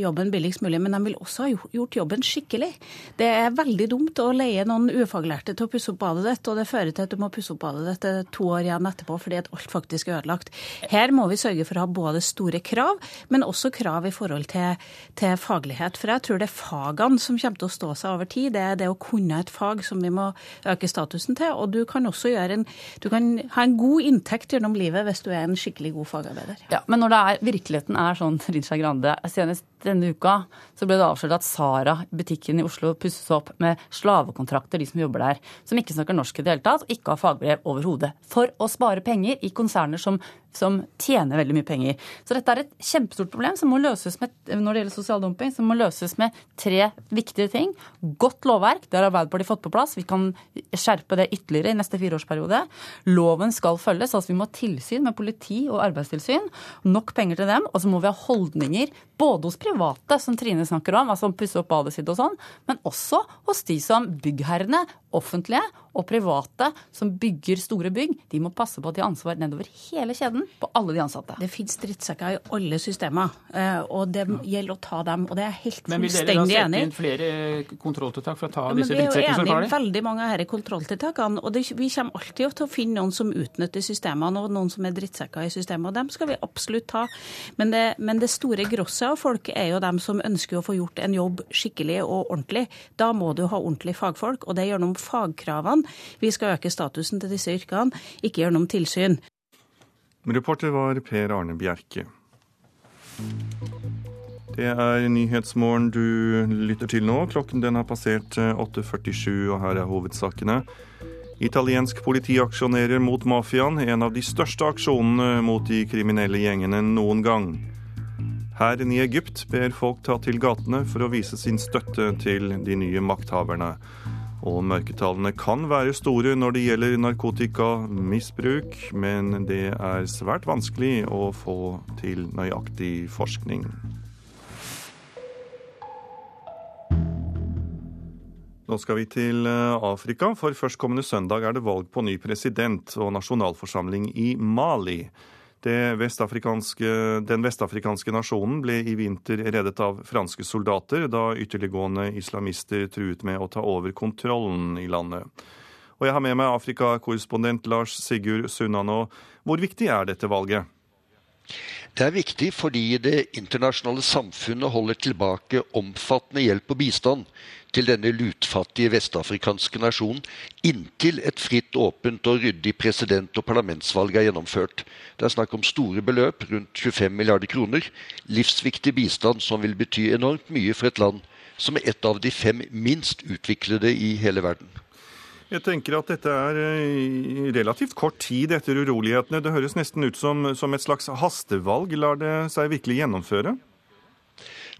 jobben billigst mulig, men de vil også ha gjort jobben skikkelig. Det er veldig dumt å leie noen ufaglærte til å pusse opp badet ditt, og det fører til at du må pusse opp badet ditt to år igjen etterpå fordi at alt faktisk er ødelagt. Her må vi sørge for å ha både store krav, men også krav i forhold til, til faglighet. For jeg tror det er fagene som kommer til å stå seg over tid. Det er det å kunne et fag som vi må øke statusen til. Og du kan også en, du kan ha en god inntekt gjennom livet hvis du er en skikkelig god fagarbeider. Ja, Men når det er, virkeligheten er sånn, Rinja Grande, senest denne uka så ble det avslørt at Sara, butikken i Oslo, pusses opp med slavekontrakter, de som jobber der, som ikke snakker norsk i det hele tatt, og ikke har fagbrev overhodet. For å spare penger i konserner som som tjener veldig mye penger. Så dette er et kjempestort problem som må løses med, når det gjelder sosial dumping, som må løses med tre viktige ting. Godt lovverk, det har Arbeiderpartiet fått på plass. Vi kan skjerpe det ytterligere i neste fireårsperiode. Loven skal følges, altså vi må ha tilsyn med politi og arbeidstilsyn. Nok penger til dem. Og så må vi ha holdninger både hos private, som Trine snakker om, altså pusse opp badet sitt og sånn, men også hos de som byggherrene, offentlige og private, som bygger store bygg. De må passe på at de har ansvar nedover hele kjeden på alle de ansatte. Det fins drittsekker i alle systemer, eh, og det gjelder å ta dem. Og det er jeg helt fullstendig enig i. Men vil dere da sette inn flere kontrolltiltak for å ta ja, disse drittsekkene som tar det? Vi er jo enig i veldig mange av disse kontrolltiltakene, og det, vi kommer alltid til å finne noen som utnytter systemene, og noen som er drittsekker i systemet, og dem skal vi absolutt ta. Men det, men det store grosset av folk er jo dem som ønsker å få gjort en jobb skikkelig og ordentlig. Da må du ha ordentlige fagfolk, og det er fagkravene vi skal øke statusen til disse yrkene, ikke gjennom tilsyn. Reporter var Per Arne Bjerke. Det er Nyhetsmorgen du lytter til nå. Klokken den har passert 8.47, eh, og her er hovedsakene. Italiensk politi aksjonerer mot mafiaen, en av de største aksjonene mot de kriminelle gjengene noen gang. Hæren i Egypt ber folk ta til gatene for å vise sin støtte til de nye makthaverne. Og mørketallene kan være store når det gjelder narkotikamisbruk, men det er svært vanskelig å få til nøyaktig forskning. Nå skal vi til eh, Afrika, for førstkommende søndag er det valg på ny president og nasjonalforsamling i Mali. Vestafrikanske, den vestafrikanske nasjonen ble i vinter reddet av franske soldater da ytterliggående islamister truet med å ta over kontrollen i landet. Og jeg har med meg Afrikakorrespondent Lars Sigurd Sunnanå. Hvor viktig er dette valget? Det er viktig fordi det internasjonale samfunnet holder tilbake omfattende hjelp og bistand til denne lutfattige vestafrikanske nasjonen inntil et fritt, åpent og ryddig president- og parlamentsvalg er gjennomført. Det er snakk om store beløp, rundt 25 milliarder kroner. Livsviktig bistand som vil bety enormt mye for et land som er et av de fem minst utviklede i hele verden. Jeg tenker at dette er eh, relativt kort tid etter urolighetene. Det høres nesten ut som, som et slags hastevalg. Lar det seg virkelig gjennomføre?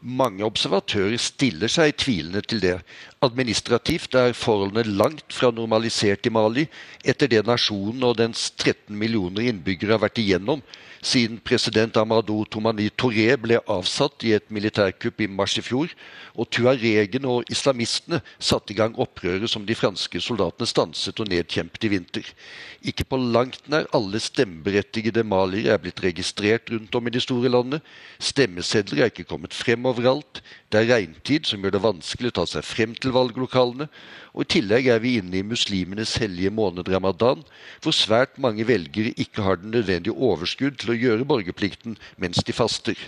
Mange observatører stiller seg tvilende til det. Administrativt er forholdene langt fra normalisert i Mali etter det nasjonen og dens 13 millioner innbyggere har vært igjennom siden president Amadou Tomani Toré ble avsatt i et militærkupp i mars i fjor, og tuaregene og islamistene satte i gang opprøret som de franske soldatene stanset og nedkjempet i vinter. Ikke på langt nær alle stemmeberettigede maliere er blitt registrert rundt om i de store landene. Stemmesedler er ikke kommet frem overalt. Det er regntid som gjør det vanskelig å ta seg frem til valglokalene. Og I tillegg er vi inne i muslimenes hellige måned ramadan, hvor svært mange velgere ikke har den nødvendige overskudd til å gjøre borgerplikten mens de faster.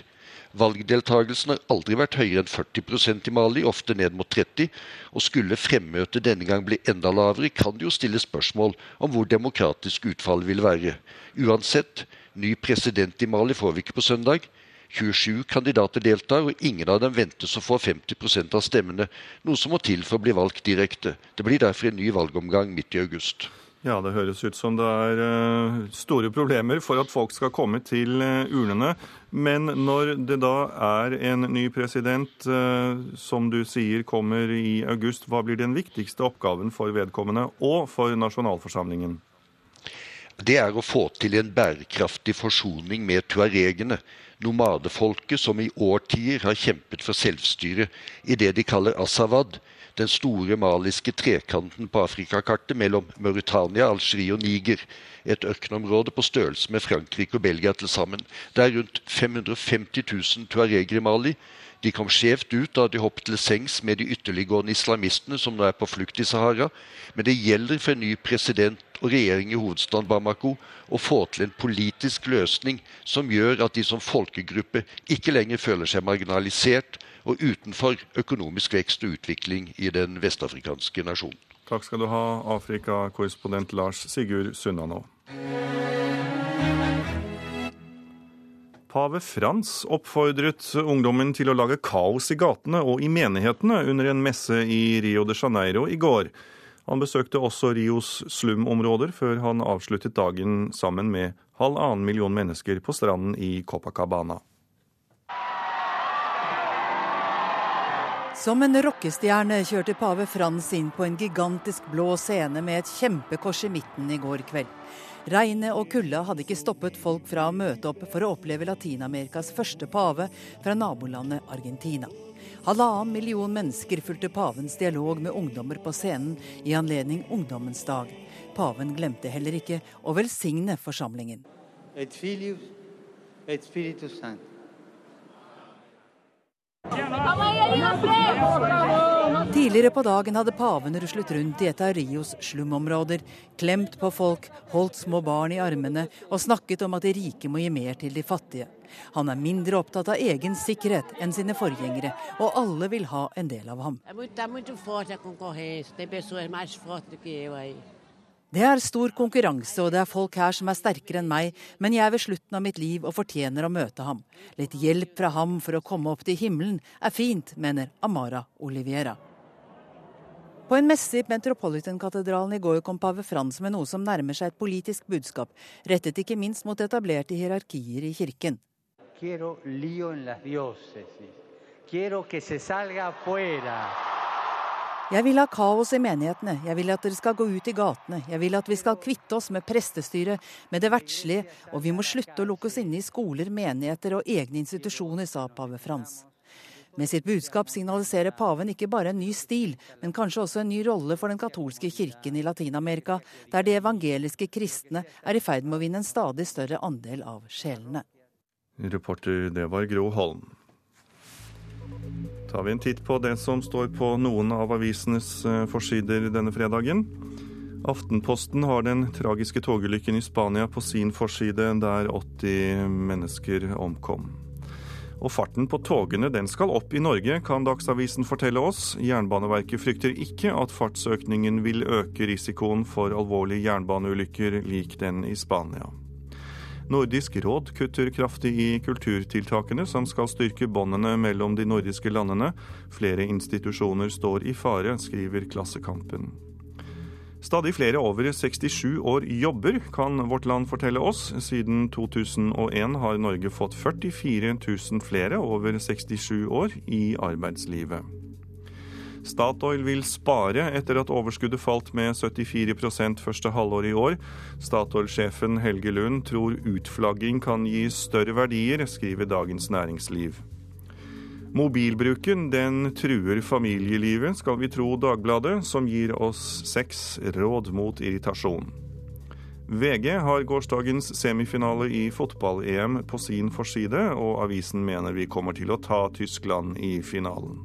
Valgdeltagelsen har aldri vært høyere enn 40% i Mali, ofte ned mot 30 og skulle fremmøtet denne gang bli enda lavere, kan det jo stille spørsmål om hvor demokratisk utfallet vil være. Uansett, ny president i Mali får vi ikke på søndag. 27 kandidater deltar, og ingen av dem ventes å få 50% av stemmene, noe som må til for å bli valgt direkte. Det blir derfor en ny valgomgang midt i august. Ja, det høres ut som det er uh, store problemer for at folk skal komme til uh, urnene. Men når det da er en ny president, uh, som du sier kommer i august, hva blir den viktigste oppgaven for vedkommende og for nasjonalforsamlingen? Det er å få til en bærekraftig forsoning med tuaregene nomadefolket som i årtier har kjempet for selvstyre i det de kaller Asawad, den store maliske trekanten på Afrikakartet mellom Mauritania, Algerie og Niger. Et ørkenområde på størrelse med Frankrike og Belgia til sammen. Det er rundt 550 000 tuareger i Mali. De kom skjevt ut da de hoppet til sengs med de ytterliggående islamistene som nå er på flukt i Sahara. Men det gjelder for en ny president og regjering i hovedstaden Bamako å få til en politisk løsning som gjør at de som folkegruppe ikke lenger føler seg marginalisert og utenfor økonomisk vekst og utvikling i den vestafrikanske nasjonen. Takk skal du ha, Afrikakorrespondent Lars Sigurd Sunnanå. Pave Frans oppfordret ungdommen til å lage kaos i gatene og i menighetene under en messe i Rio de Janeiro i går. Han besøkte også Rios slumområder før han avsluttet dagen sammen med halvannen million mennesker på stranden i Copacabana. Som en rockestjerne kjørte pave Frans inn på en gigantisk blå scene med et kjempekors i midten i går kveld. Regnet og kulda hadde ikke stoppet folk fra å møte opp for å oppleve Latin-Amerikas første pave fra nabolandet Argentina. Halvannen million mennesker fulgte pavens dialog med ungdommer på scenen i anledning Ungdommens dag. Paven glemte heller ikke å velsigne forsamlingen. Et filius, et spiritus sant. Tidligere på dagen hadde paven ruslet rundt i et av Rios slumområder, klemt på folk, holdt små barn i armene og snakket om at de rike må gi mer til de fattige. Han er mindre opptatt av egen sikkerhet enn sine forgjengere, og alle vil ha en del av ham. Det er stor konkurranse, og det er folk her som er sterkere enn meg, men jeg er ved slutten av mitt liv og fortjener å møte ham. Litt hjelp fra ham for å komme opp til himmelen er fint, mener Amara Oliviera. På en messe i Metropolitan-katedralen i går kom pave Frans med noe som nærmer seg et politisk budskap, rettet ikke minst mot etablerte hierarkier i kirken. Quiero lío en las diócesis. Quiero que se salga afuera. Jeg vil ha kaos i menighetene, jeg vil at dere skal gå ut i gatene, jeg vil at vi skal kvitte oss med prestestyret, med det verdslige, og vi må slutte å lukke oss inne i skoler, menigheter og egne institusjoner, sa pave Frans. Med sitt budskap signaliserer paven ikke bare en ny stil, men kanskje også en ny rolle for den katolske kirken i Latin-Amerika, der de evangeliske kristne er i ferd med å vinne en stadig større andel av sjelene. Reporter, det var Gro Holm tar vi en titt på det som står på noen av avisenes eh, forsider denne fredagen. Aftenposten har den tragiske togulykken i Spania på sin forside, der 80 mennesker omkom. Og farten på togene den skal opp i Norge, kan Dagsavisen fortelle oss. Jernbaneverket frykter ikke at fartsøkningen vil øke risikoen for alvorlige jernbaneulykker lik den i Spania. Nordisk råd kutter kraftig i kulturtiltakene som skal styrke båndene mellom de nordiske landene. Flere institusjoner står i fare, skriver Klassekampen. Stadig flere over 67 år jobber, kan Vårt Land fortelle oss. Siden 2001 har Norge fått 44 000 flere over 67 år i arbeidslivet. Statoil vil spare etter at overskuddet falt med 74% første halvår i år. Statoil-sjefen Helge Lund tror utflagging kan gi større verdier, skriver Dagens Næringsliv. Mobilbruken den truer familielivet, skal vi tro Dagbladet, som gir oss seks råd mot irritasjon. VG har gårsdagens semifinale i fotball-EM på sin forside, og avisen mener vi kommer til å ta Tyskland i finalen.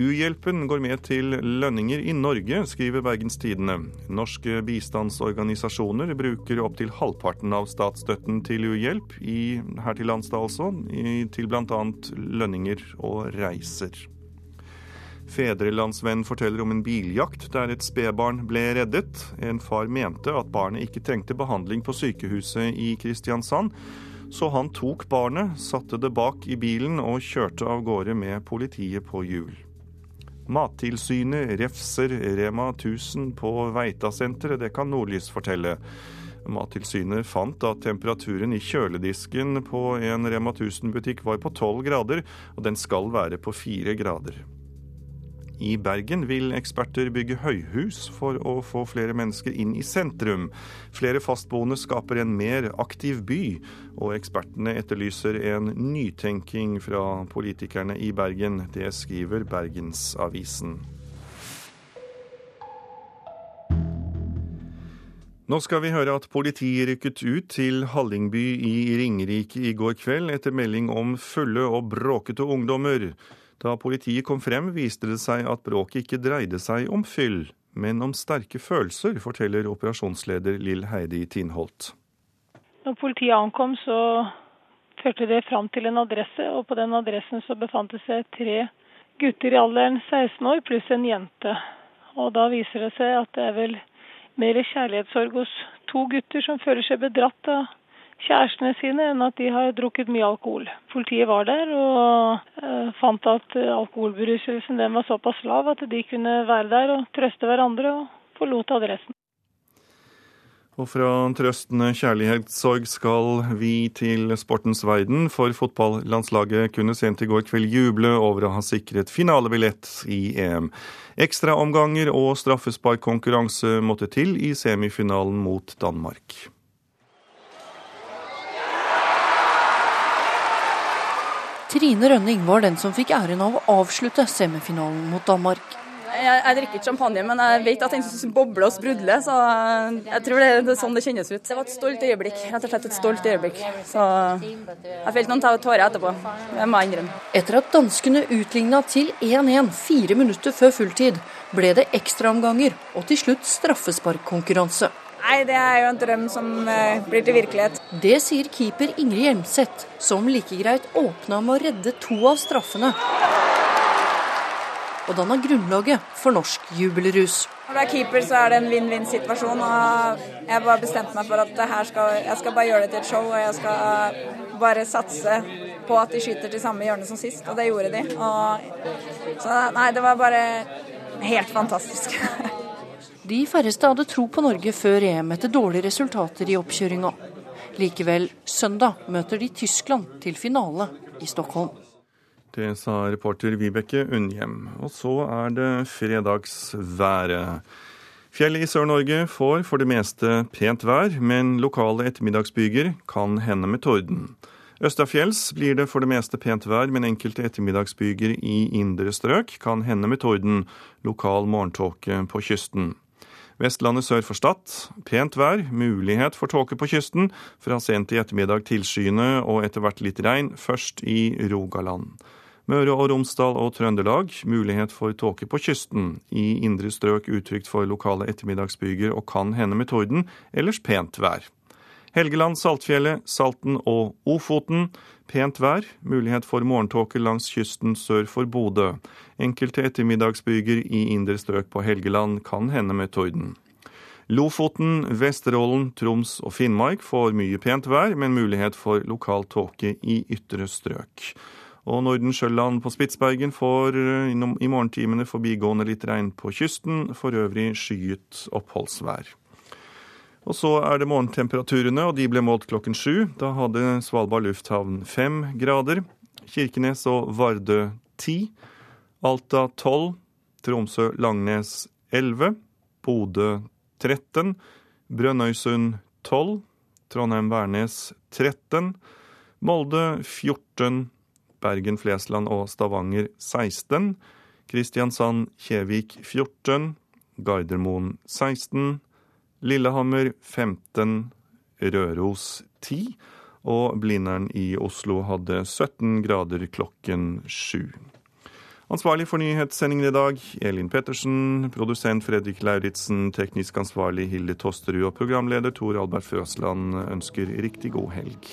U-hjelpen går med til lønninger i Norge, skriver Bergens Tidende. Norske bistandsorganisasjoner bruker opptil halvparten av statsstøtten til u-hjelp, her til lands da altså, til bl.a. lønninger og reiser. Fedrelandsvenn forteller om en biljakt der et spedbarn ble reddet. En far mente at barnet ikke trengte behandling på sykehuset i Kristiansand, så han tok barnet, satte det bak i bilen og kjørte av gårde med politiet på hjul. Mattilsynet refser Rema 1000 på Veitasenteret, det kan Nordlys fortelle. Mattilsynet fant at temperaturen i kjøledisken på en Rema 1000-butikk var på 12 grader, og den skal være på 4 grader. I Bergen vil eksperter bygge høyhus for å få flere mennesker inn i sentrum. Flere fastboende skaper en mer aktiv by, og ekspertene etterlyser en nytenking fra politikerne i Bergen. Det skriver Bergensavisen. Nå skal vi høre at politiet rykket ut til Hallingby i Ringerike i går kveld etter melding om fulle og bråkete ungdommer. Da politiet kom frem, viste det seg at bråket ikke dreide seg om fyll, men om sterke følelser, forteller operasjonsleder Lill Heidi Tinholt. Når politiet ankom, så førte det fram til en adresse, og på den adressen så befant det seg tre gutter i alderen 16 år pluss en jente. Og da viser det seg at det er vel mer kjærlighetssorg hos to gutter som føler seg bedratt av kjærestene sine enn at de har drukket mye alkohol. Politiet var der og uh, fant at alkoholberuselsen var såpass lav at de kunne være der og trøste hverandre, og forlot adressen. Og fra trøstende kjærlighetssorg skal vi til sportens verden, for fotballandslaget kunne sent i går kveld juble over å ha sikret finalebillett i EM. Ekstraomganger og straffesparkkonkurranse måtte til i semifinalen mot Danmark. Trine Rønning var den som fikk æren av å avslutte semifinalen mot Danmark. Jeg, jeg drikker ikke champagne, men jeg vet at den bobler og sprudler, så jeg tror det, det, er sånn det kjennes ut. Det var et stolt øyeblikk, rett og slett et stolt øyeblikk. Så jeg felte noen tårer etterpå, det må jeg innrømme. Etter at danskene utligna til 1-1 fire minutter før fulltid, ble det ekstraomganger og til slutt straffesparkkonkurranse. Nei, det er jo en drøm som uh, blir til virkelighet. Det sier keeper Ingrid Hjelmseth, som like greit åpna med å redde to av straffene. Og danna grunnlaget for norsk jubelrus. Når du er keeper, så er det en vinn-vinn-situasjon. og Jeg bare bestemte meg for at skal, jeg skal bare gjøre det til et show. Og jeg skal bare satse på at de skyter til samme hjørne som sist, og det gjorde de. Og, så nei, det var bare helt fantastisk. De færreste hadde tro på Norge før EM etter dårlige resultater i oppkjøringa. Likevel, søndag møter de Tyskland til finale i Stockholm. Det sa reporter Vibeke Unnhjem. Og så er det fredagsværet. Fjellet i Sør-Norge får for det meste pent vær, men lokale ettermiddagsbyger kan hende med torden. Østafjells blir det for det meste pent vær, men enkelte ettermiddagsbyger i indre strøk kan hende med torden. Lokal morgentåke på kysten. Vestlandet sør for Stad pent vær, mulighet for tåke på kysten. Fra sent i ettermiddag tilskyende og etter hvert litt regn, først i Rogaland. Møre og Romsdal og Trøndelag mulighet for tåke på kysten. I indre strøk utrygt for lokale ettermiddagsbyger og kan hende med torden, ellers pent vær. Helgeland, Saltfjellet, Salten og Ofoten. Pent vær. Mulighet for morgentåke langs kysten sør for Bodø. Enkelte ettermiddagsbyger i indre strøk på Helgeland kan hende med torden. Lofoten, Vesterålen, Troms og Finnmark får mye pent vær, men mulighet for lokal tåke i ytre strøk. Og Nordensjøland på Spitsbergen får eh, i morgentimene forbigående litt regn på kysten, for øvrig skyet oppholdsvær. Og så er det morgentemperaturene, og de ble målt klokken sju. Da hadde Svalbard lufthavn fem grader. Kirkenes og Vardø ti. Alta tolv. Tromsø-Langnes elleve. Bodø 13. Brønnøysund 12. Trondheim-Værnes 13. Molde 14. Bergen-Flesland og Stavanger 16. Kristiansand-Kjevik 14. Gardermoen 16. Lillehammer 15. Røros 10. Og Blindern i Oslo hadde 17 grader klokken 7. Ansvarlig for nyhetssendingen i dag, Elin Pettersen. Produsent Fredrik Lauritzen. Teknisk ansvarlig Hilde Tosterud. Og programleder Tor Albert Frøsland ønsker riktig god helg.